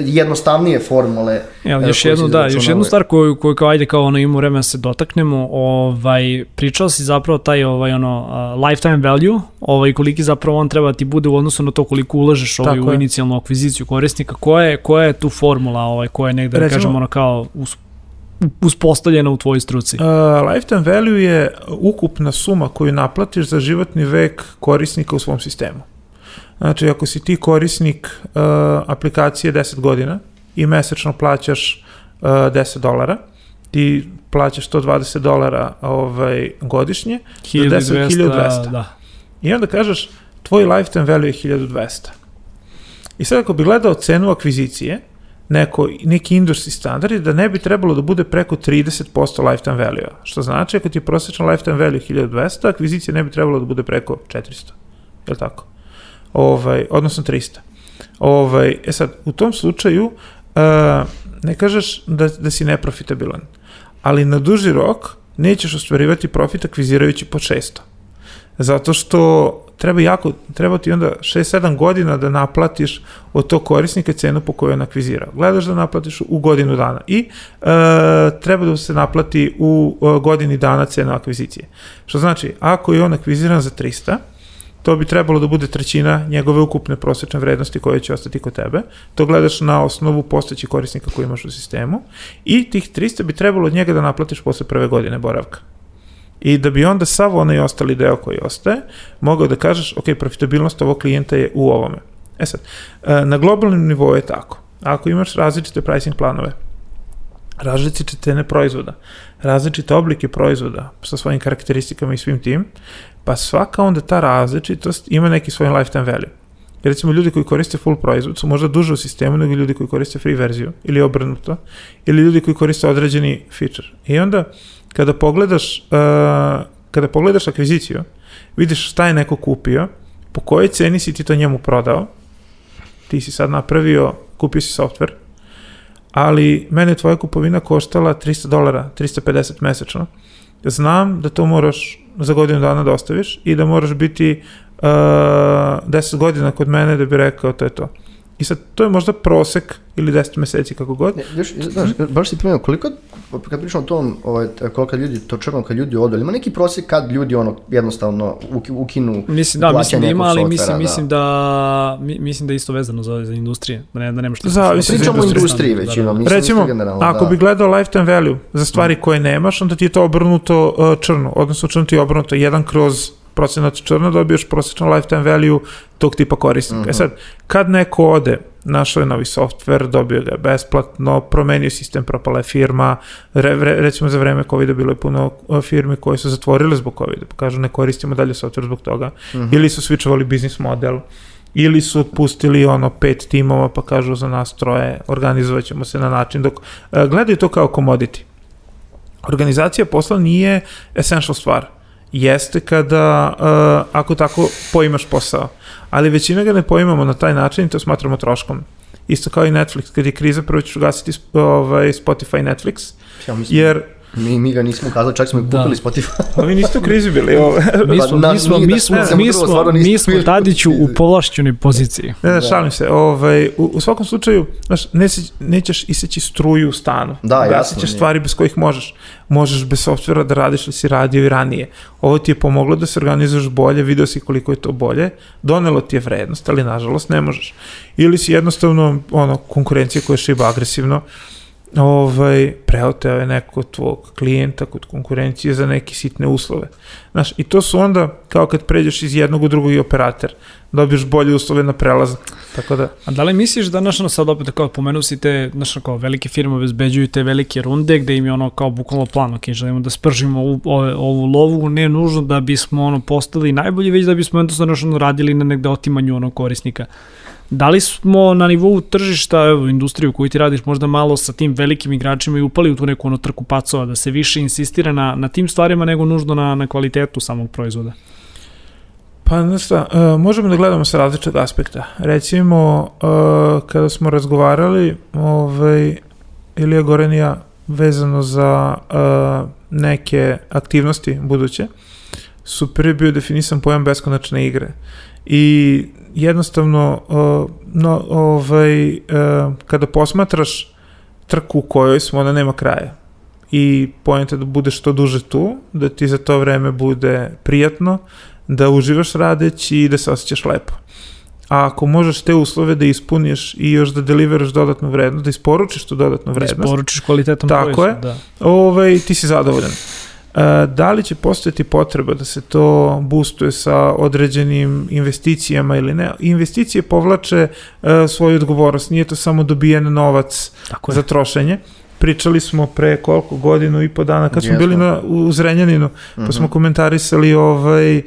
jednostavnije formule. Ja, e, još jednu, da, još jednu stvar koju, koju kao ajde kao ono imamo vremena da se dotaknemo, ovaj, pričao si zapravo taj ovaj, ono, uh, lifetime value, ovaj, koliki zapravo on treba ti bude u odnosu na to koliko ulažeš ovaj, Tako u je. inicijalnu akviziciju korisnika, koja je, koja je tu formula ovaj, koja je negde, da kažemo, ono kao uspostavljena u tvojoj struci? Uh, lifetime value je ukupna suma koju naplatiš za životni vek korisnika u svom sistemu. Znači, ako si ti korisnik uh, aplikacije 10 godina i mesečno plaćaš uh, 10 dolara, ti plaćaš 120 dolara ovaj, godišnje 1200, 1200. da. i onda kažeš tvoj lifetime value je 1200. I sad ako bi gledao cenu akvizicije, neko, neki industry standard je da ne bi trebalo da bude preko 30% lifetime value Što znači, ako ti je prosječan lifetime value 1200, akvizicija ne bi trebalo da bude preko 400. Je li tako? Ovaj, odnosno 300. Ovaj, e sad, u tom slučaju uh, ne kažeš da, da si neprofitabilan, ali na duži rok nećeš ostvarivati profit akvizirajući po 600. Zato što treba jako, treba ti onda 6-7 godina da naplatiš od tog korisnika cenu po kojoj on akvizirao. Gledaš da naplatiš u godinu dana i e, treba da se naplati u e, godini dana cena akvizicije. Što znači, ako je on akviziran za 300, to bi trebalo da bude trećina njegove ukupne prosječne vrednosti koje će ostati kod tebe. To gledaš na osnovu postojećih korisnika koji imaš u sistemu i tih 300 bi trebalo od njega da naplatiš posle prve godine boravka. I da bi onda sav onaj ostali deo koji ostaje, mogao da kažeš, ok, profitabilnost ovog klijenta je u ovome. E sad, e, na globalnom nivou je tako. Ako imaš različite pricing planove, različite cene proizvoda, različite oblike proizvoda sa svojim karakteristikama i svim tim, pa svaka onda ta različitost ima neki svoj lifetime value. Jer recimo ljudi koji koriste full proizvod su možda duže u sistemu nego ljudi koji koriste free verziju ili obrnuto, ili ljudi koji koriste određeni feature. I onda kada pogledaš, uh, kada pogledaš akviziciju, vidiš šta je neko kupio, po kojoj ceni si ti to njemu prodao, ti si sad napravio, kupio si software, ali mene je tvoja kupovina koštala 300 dolara, 350 mesečno. Znam da to moraš za godinu dana da ostaviš i da moraš biti uh, 10 godina kod mene da bi rekao to je to. I sad, to je možda prosek ili 10 meseci kako god. Ne, još, znaš, baš si pomenuo, koliko, kad pričamo o tom, ovaj, koliko ljudi, to črno kad ljudi odu, ima neki prosjek kad ljudi ono jednostavno uki- ukinu Mislim da, mislim plaćanje da ima, nekog ali softvera, mislim, da. mislim da, mi- mislim da je isto vezano za, za industrije, da, ne, da nema što... Za Pričamo o industriji Da, da, većinom, da. mislim Recimo, ako da. bi gledao lifetime value za stvari koje nemaš, onda ti je to obrnuto uh, črno, odnosno črno ti je obrnuto jedan kroz procenat črno dobiješ prosječan lifetime value tog tipa korisnika. E sad, kad neko ode, našao je novi software, dobio ga besplatno, promenio sistem, propala je firma, re, re, recimo za vreme COVID-a bilo je puno uh, firmi koje su zatvorile zbog COVID-a, pa kažu ne koristimo dalje software zbog toga, ili su switchovali biznis model, ili su otpustili ono pet timova pa kažu za nas troje organizovat ćemo se na način dok e, gledaju to kao commodity. Organizacija posla nije essential stvar. Jeste kada, e, ako tako poimaš posao. Ali većina ga ne poimamo na taj način i to smatramo troškom. Isto kao i Netflix, kad je kriza, prvo ćeš ugasiti ovaj, Spotify i Netflix, Ja mislim, jer mi, mi ga nismo kazali, čak smo i Da. kupili Spotify. ali niste u krizi bili. Ovo. Mi Pa smo, na- mi smo, mi- da, smo, samo mi drugo, smo, nismo mi smo Tadiću u povlašćenoj poziciji. Ne, ne, Da. šalim se. Ovaj, u, u svakom slučaju, znaš, ne, nećeš iseći struju u stanu. Da, Ugasit jasno, ćeš nije. stvari bez kojih možeš. Možeš bez softvera da radiš ili si radio i ranije. Ovo ti je pomoglo da se organizuješ bolje, video si koliko je to bolje, donelo ti je vrednost, ali nažalost ne možeš. Ili si jednostavno, ono, konkurencija koja šiba agresivno, ovaj, preoteo je neko tvog klijenta kod konkurencije za neke sitne uslove. Znaš, i to su onda, kao kad pređeš iz jednog u drugi operator, dobiješ bolje uslove na prelaz. Tako da, A da li misliš da, znaš, sad opet kao pomenuo si te, znaš, kao velike firme obezbeđuju te velike runde gde im je ono kao bukvalno plan, ok, želimo da spržimo ovu, ovu lovu, ne nužno da bismo ono postali najbolji, već da bismo jednostavno radili na negde otimanju ono korisnika. Da li smo na nivou tržišta, evo, industriju koju ti radiš, možda malo sa tim velikim igračima i upali u tu neku ono trku pacova, da se više insistira na, na tim stvarima nego nužno na, na kvalitetu samog proizvoda? Pa, znaš šta, uh, možemo da gledamo sa različitog aspekta. Recimo, uh, kada smo razgovarali, ovaj, Ilija Goren i ja, vezano za uh, neke aktivnosti buduće, su prvi bio definisan pojam beskonačne igre. I jednostavno, uh, no, ovaj, uh, kada posmatraš trku u kojoj smo, ona nema kraja. I pojenta da budeš što duže tu, da ti za to vreme bude prijatno, da uživaš radeći i da se osjećaš lepo. A ako možeš te uslove da ispuniš i još da deliveraš dodatnu vrednost, da isporučiš tu dodatnu Da vrednost, isporučiš kvalitetom Tako proizvoda, je. Da. ovaj, ti si zadovoljan. E, da li će postojati potreba da se to boostuje sa određenim investicijama ili ne? Investicije povlače e, svoju odgovornost, nije to samo dobijen novac za trošenje. Pričali smo pre koliko godinu i po dana kad smo Jesmo. bili na, u Zrenjaninu, pa smo komentarisali ovaj, e,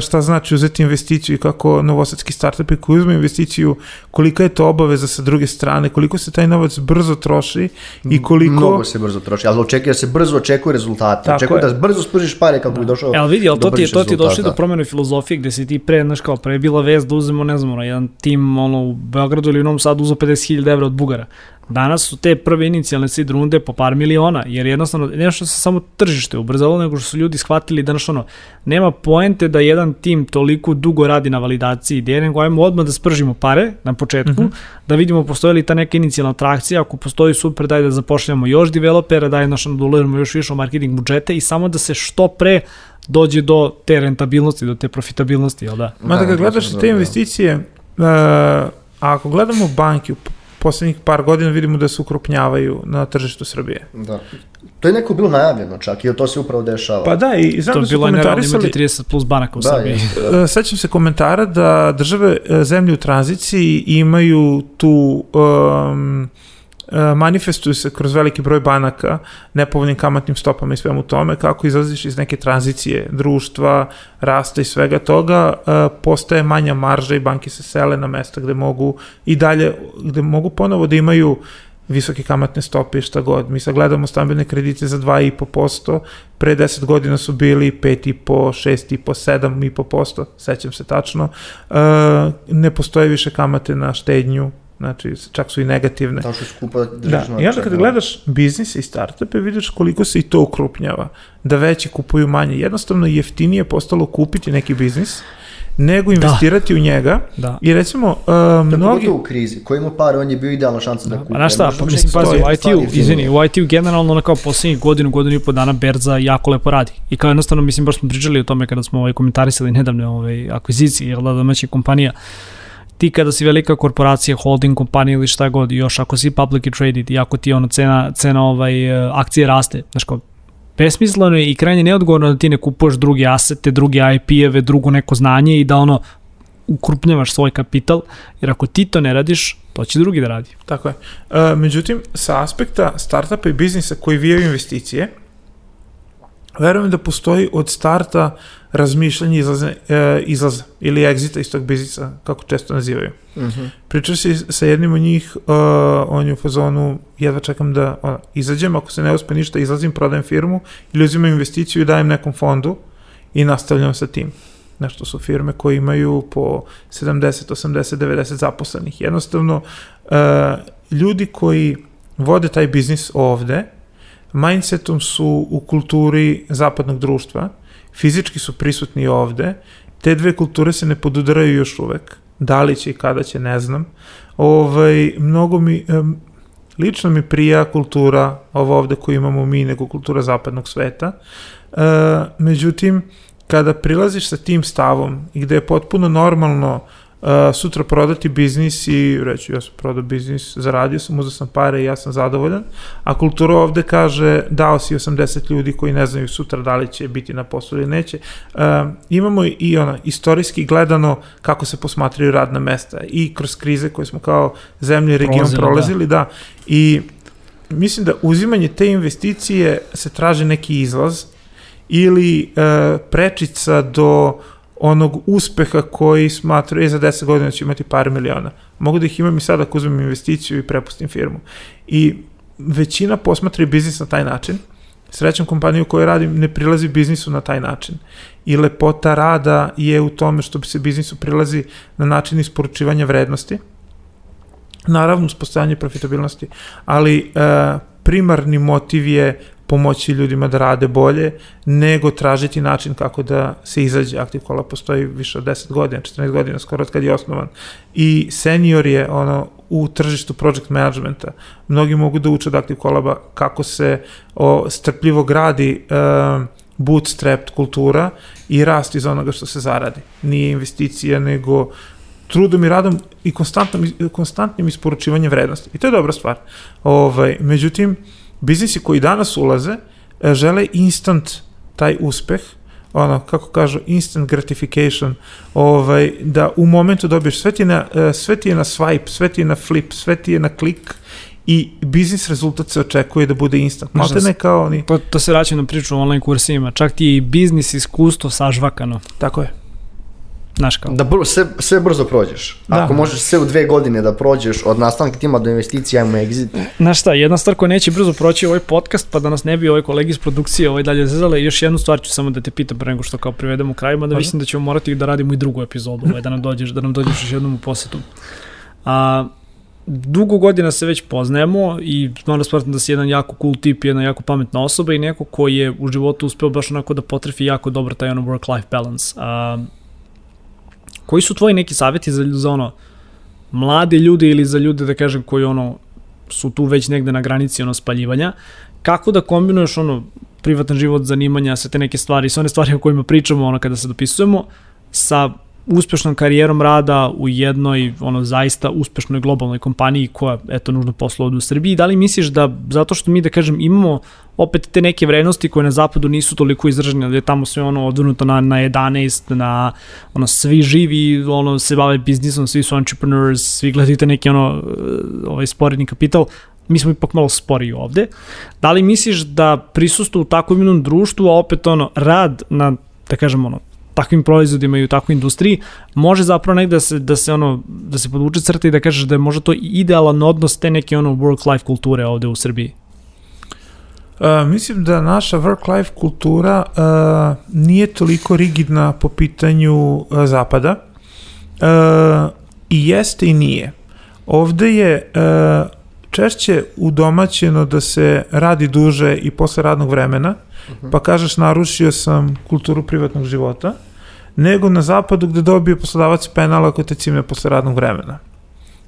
šta znači uzeti investiciju i kako novosadski startupi koji uzme investiciju, kolika je to obaveza sa druge strane, koliko se taj novac brzo troši i koliko... Mnogo se brzo troši, ali očekuje da se brzo očekuje rezultate. Tako Očekuje je. da brzo spržiš pare kako bi došao Evo vidi, ali to ti, je, to ti je došli do promjene filozofije gde si ti pre, znaš kao, pre je bila vest da uzmemo, ne znam, ono, jedan tim ono, u Beogradu ili u Novom Sadu uzeo 50.000 evra od Bugara. Danas su te prve inicijalne seed runde po par miliona, jer jednostavno, ne što se samo tržište ubrzalo, nego što su ljudi shvatili da, znaš, ono, nema poente da jedan tim toliko dugo radi na validaciji ideje, nego ajmo odmah da spržimo pare na početku, Mhm. da vidimo postoji li ta neka inicijalna atrakcija, ako postoji super, daj da zapošljamo još developera, daj ono, da uložimo još više u marketing budžete i samo da se što pre dođe do te rentabilnosti, do te profitabilnosti, jel da? Ma da Da, kad gledaš da, te da. investicije, uh, a ako gledamo banke u poslednjih par godina vidimo da se ukrupnjavaju na tržištu Srbije. Da. To je neko bilo najavljeno čak i to se upravo dešava. Pa da, i znam To da je su bilo nerealno imati komentarisali, 30 plus banaka u Da, Srbiji. je. uh, sećam se komentara da države uh, zemlje u tranziciji imaju tu um, manifestuju se kroz veliki broj banaka nepovoljnim kamatnim stopama i svemu tome, kako izlaziš iz neke tranzicije društva, rasta i svega toga, uh, postaje manja marža i banke se sele na mesta gde mogu i dalje, gde mogu ponovo da imaju visoke kamatne stope i šta god. Mi sad gledamo stambene kredite za 2,5%, pre 10 godina su bili 5,5, 6,5, 7,5%, sećam se tačno. Uh, ne postoje više kamate na štednju, znači čak su i negativne. Tamo što je skupo Da, i onda kada gledaš biznis i startupe, vidiš koliko se i to ukrupnjava. Da veći kupuju manje. Jednostavno jeftinije postalo kupiti neki biznis nego investirati u njega. Da. I recimo, uh, Mnogi... u krizi. Ko ima pare, on je bio idealna šansa da, kupi. Pa znaš šta, pa mislim, pazi, u ITU, izvini, u ITU generalno na kao poslednjih godinu, godinu i po dana Berza jako lepo radi. I kao jednostavno, mislim, baš smo pričali o tome kada smo ovaj, komentarisali nedavne ovaj, akvizicije, jel da, domaćih kompanija, ti kada si velika korporacija, holding kompanija ili šta god, još ako si publicly traded i ako ti ono cena, cena ovaj, eh, akcije raste, znaš kao, besmisleno je i krajnje neodgovorno da ti ne kupuješ druge asete, druge IP-eve, drugo neko znanje i da ono ukrupnjavaš svoj kapital, jer ako ti to ne radiš, to će drugi da radi. Tako je. E, međutim, sa aspekta startupa i biznisa koji vijaju investicije, verujem da postoji od starta razmišljanje izlaze, e, izlaza ili egzita iz tog biznisa, kako često nazivaju. Mhm. Pričao si sa jednim od njih, uh, on je u fazonu, jedva čekam da ono, izađem, ako se ne uspe ništa, izlazim, prodajem firmu ili uzimam investiciju i dajem nekom fondu i nastavljam sa tim. Nešto su firme koje imaju po 70, 80, 90 zaposlenih. Jednostavno, uh, ljudi koji vode taj biznis ovde, mindsetom su u kulturi zapadnog društva, fizički su prisutni ovde, te dve kulture se ne podudaraju još uvek. Da li će i kada će, ne znam. Ovaj, mnogo mi, em, lično mi prija kultura ovo ovde koju imamo mi nego kultura zapadnog sveta. E, međutim, kada prilaziš sa tim stavom i gde je potpuno normalno uh, sutra prodati biznis i reći ja sam prodao biznis, zaradio sam, uzao sam pare i ja sam zadovoljan, a kultura ovde kaže dao si 80 ljudi koji ne znaju sutra da li će biti na poslu ili neće. Uh, imamo i ona, istorijski gledano kako se posmatraju radna mesta i kroz krize koje smo kao zemlje i region Prolazili, da. prolazili, da. I mislim da uzimanje te investicije se traži neki izlaz ili e, prečica do onog uspeha koji smatruju, e, za 10 godina ću imati par miliona. Mogu da ih imam i sad ako uzmem investiciju i prepustim firmu. I većina posmatra i biznis na taj način. Srećan kompaniju u kojoj radim ne prilazi biznisu na taj način. I lepota rada je u tome što bi se biznisu prilazi na način isporučivanja vrednosti. Naravno, uz postojanje profitabilnosti, ali e, primarni motiv je pomoći ljudima da rade bolje, nego tražiti način kako da se izađe. Active Cola postoji više od 10 godina, 14 godina skoro od kad je osnovan. I senior je ono u tržištu project managementa. Mnogi mogu da uče od Active Collaba kako se o, strpljivo gradi uh, bootstrapped kultura i rast iz onoga što se zaradi. Nije investicija, nego trudom i radom i konstantnom, konstantnim isporučivanjem vrednosti. I to je dobra stvar. Ovaj, međutim, biznisi koji danas ulaze e, žele instant taj uspeh, ono, kako kažu, instant gratification, ovaj, da u momentu dobiješ, sve ti na, e, sve ti je na swipe, sve ti je na flip, sve ti je na klik i biznis rezultat se očekuje da bude instant. Malte ne kao oni... To, to se vraća na priču o online kursima, čak ti je i biznis iskustvo sažvakano. Tako je. Znaš kao. Da br sve, sve brzo prođeš. Da. Ako možeš sve u dve godine da prođeš od nastanka tima do investicija, imamo exit. Znaš šta, jedna stvar koja neće brzo proći ovaj podcast, pa da nas ne bi ovaj kolegi iz produkcije ovaj dalje zezale, još jednu stvar ću samo da te pitam pre nego što kao privedemo u kraju, mada mislim da ćemo morati da radimo i drugu epizodu, ovaj, da nam dođeš, da nam dođeš još jednom u posetu. A, dugo godina se već poznajemo i stvarno smatram da si jedan jako cool tip, jedna jako pametna osoba i neko koji je u životu uspeo baš onako da potrefi jako dobro taj ono work-life balance. A, koji su tvoji neki savjeti za, za ono mlade ljude ili za ljude da kažem koji ono su tu već negde na granici ono spaljivanja? Kako da kombinuješ ono privatan život, zanimanja, sve te neke stvari, sve one stvari o kojima pričamo ono kada se dopisujemo sa uspešnom karijerom rada u jednoj ono zaista uspešnoj globalnoj kompaniji koja eto nužno posla u Srbiji. Da li misliš da zato što mi da kažem imamo opet te neke vrednosti koje na zapadu nisu toliko izražene, da je tamo sve ono odvrnuto na, na 11, na ono svi živi, ono se bave biznisom, svi su entrepreneurs, svi gledaju te neki ono ovaj sporedni kapital, mi smo ipak malo spori ovde. Da li misliš da prisustvo u takvom jednom društvu, a opet ono rad na da kažem ono takvim proizvodima i u takvoj industriji, može zapravo negde da se, da se, ono, da se podvuče crta i da kažeš da je možda to idealan odnos te neke ono work-life kulture ovde u Srbiji? Uh, mislim da naša work-life kultura uh, nije toliko rigidna po pitanju uh, zapada. Uh, I jeste i nije. Ovde je uh, češće udomaćeno da se radi duže i posle radnog vremena, -huh. Pa kažeš narušio sam kulturu privatnog života, nego na zapadu gde dobije poslodavac penala ako te cimne posle radnog vremena.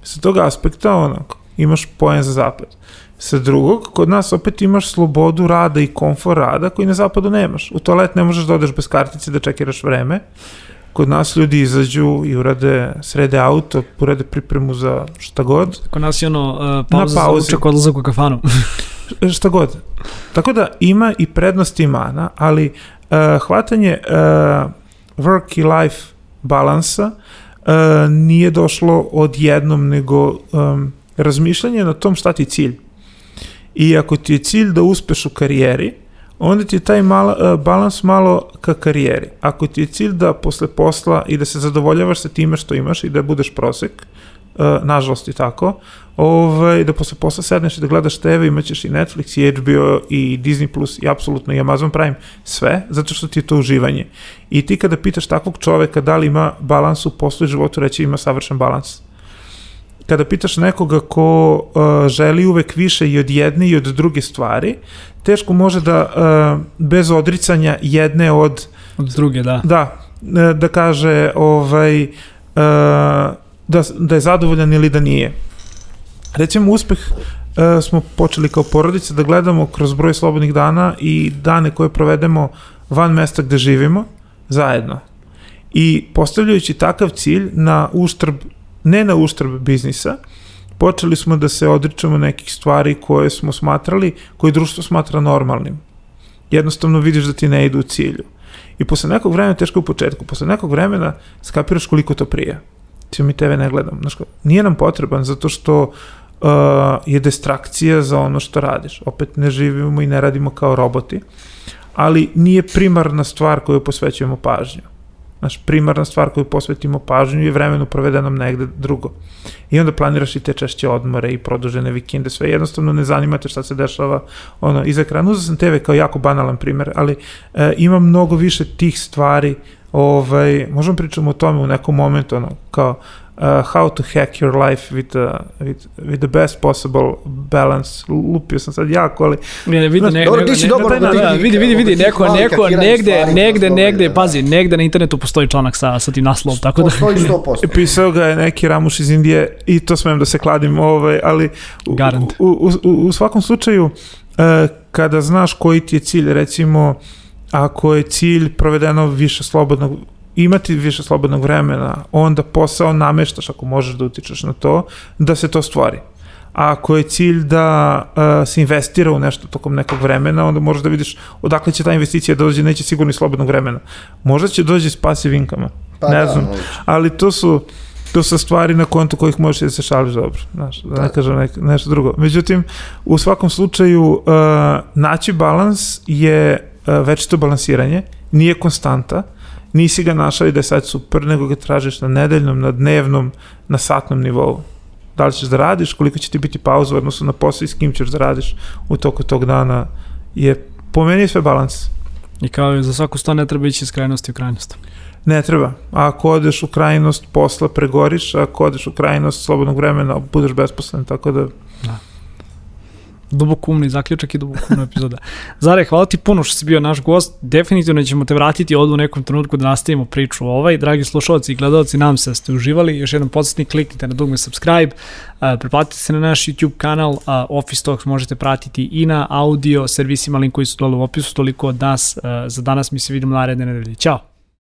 Sa tog aspekta, onako, imaš pojen za zapad. Sa drugog, kod nas opet imaš slobodu rada i komfor rada koji na zapadu nemaš. U toalet ne možeš da odeš bez kartice da čekiraš vreme. Kod nas ljudi izađu i urade, srede auto, urade pripremu za šta god. Kod nas je ono uh, pauza za učak odlazak u kafanu. [laughs] šta god. Tako da ima i prednosti i mana, ali uh, hvatanje uh, work i life balansa uh, nije došlo odjednom, nego um, razmišljanje na tom šta ti je cilj. I ako ti je cilj da uspeš u karijeri, onda ti je taj malo, uh, balans malo ka karijeri. Ako ti je cilj da posle posla i da se zadovoljavaš sa time što imaš i da budeš prosek, nažalost i tako, ovaj, da posle posla sedneš i da gledaš TV, imaćeš i Netflix, i HBO, i Disney+, Plus, i apsolutno i Amazon Prime, sve, zato što ti je to uživanje. I ti kada pitaš takvog čoveka da li ima balans u poslu i životu, reći ima savršen balans. Kada pitaš nekoga ko uh, želi uvek više i od jedne i od druge stvari, teško može da uh, bez odricanja jedne od od druge, da. Da, da kaže ovaj uh, da, da je zadovoljan ili da nije. Recimo, uspeh uh, smo počeli kao porodica da gledamo kroz broj slobodnih dana i dane koje provedemo van mesta gde živimo, zajedno. I postavljajući takav cilj na uštrb, ne na uštrb biznisa, počeli smo da se odričamo nekih stvari koje smo smatrali, koje društvo smatra normalnim. Jednostavno vidiš da ti ne idu u cilju. I posle nekog vremena, teško u početku, posle nekog vremena skapiraš koliko to prija. Cijel mi TV ne gledam. Znaš, nije nam potreban zato što uh, je distrakcija za ono što radiš. Opet ne živimo i ne radimo kao roboti, ali nije primarna stvar koju posvećujemo pažnju. Znaš, primarna stvar koju posvetimo pažnju je vremenu provedenom negde drugo. I onda planiraš i te češće odmore i produžene vikende, sve jednostavno ne zanimate šta se dešava ono, iz ekrana. Uzao sam TV kao jako banalan primer, ali e, ima mnogo više tih stvari, ovaj, možemo pričamo o tome u nekom momentu, ono, kao uh, how to hack your life with, uh, with, with the best possible balance. Lupio sam sad jako, ali Ne, vidi, ne, Dobro, ne, ti si ne, dobar ne, ne, tih- vidi, vidi, vidi, neko, neko, negde, negde, negde, dobro, pazi, negde na internetu postoji članak sa, sa tim naslovom, tako da... Postoji 100%. [laughs] pisao ga je neki Ramuš iz Indije i to smem da se kladim, ovaj, ali u, Garant. u, u, u, u svakom slučaju uh, kada znaš koji ti je cilj, recimo ako je cilj provedeno više slobodnog imati više slobodnog vremena, onda posao nameštaš ako možeš da utičeš na to, da se to stvori. A ako je cilj da uh, se investira u nešto tokom nekog vremena, onda možeš da vidiš odakle će ta investicija da dođe, neće sigurno iz slobodnog vremena. Možda će dođe s passive income Pa ne da, znam, moguće. ali to su to su stvari na kontu kojih možeš da se šališ dobro, znaš, da ne Da. kažem nek, nešto drugo. Međutim, u svakom slučaju, uh, naći balans je večito balansiranje, nije konstanta, nisi ga našao i da je sad super, nego ga tražiš na nedeljnom, na dnevnom, na satnom nivou. Da li ćeš da radiš, koliko će ti biti pauza u odnosu na posao i s kim ćeš da radiš u toku tog dana, je po meni je sve balans. I kao i za svaku stvar ne treba ići iz krajnosti u krajnost. Ne treba. A ako odeš u krajnost posla, pregoriš, a ako odeš u krajnost slobodnog vremena, budeš besposlen, tako da... Duboko umni zaključak i duboko umna epizoda. [laughs] Zare, hvala ti puno što si bio naš gost. Definitivno ćemo te vratiti od u nekom trenutku da nastavimo priču o ovaj. Dragi slušalci i gledalci, nadam se da ste uživali. Još jedan podsjetnik, kliknite na dugme subscribe, preplatite se na naš YouTube kanal, Office Talks možete pratiti i na audio servisima, link koji su dole u opisu. Toliko od nas. Za danas mi se vidimo naredne nedelje. Ćao!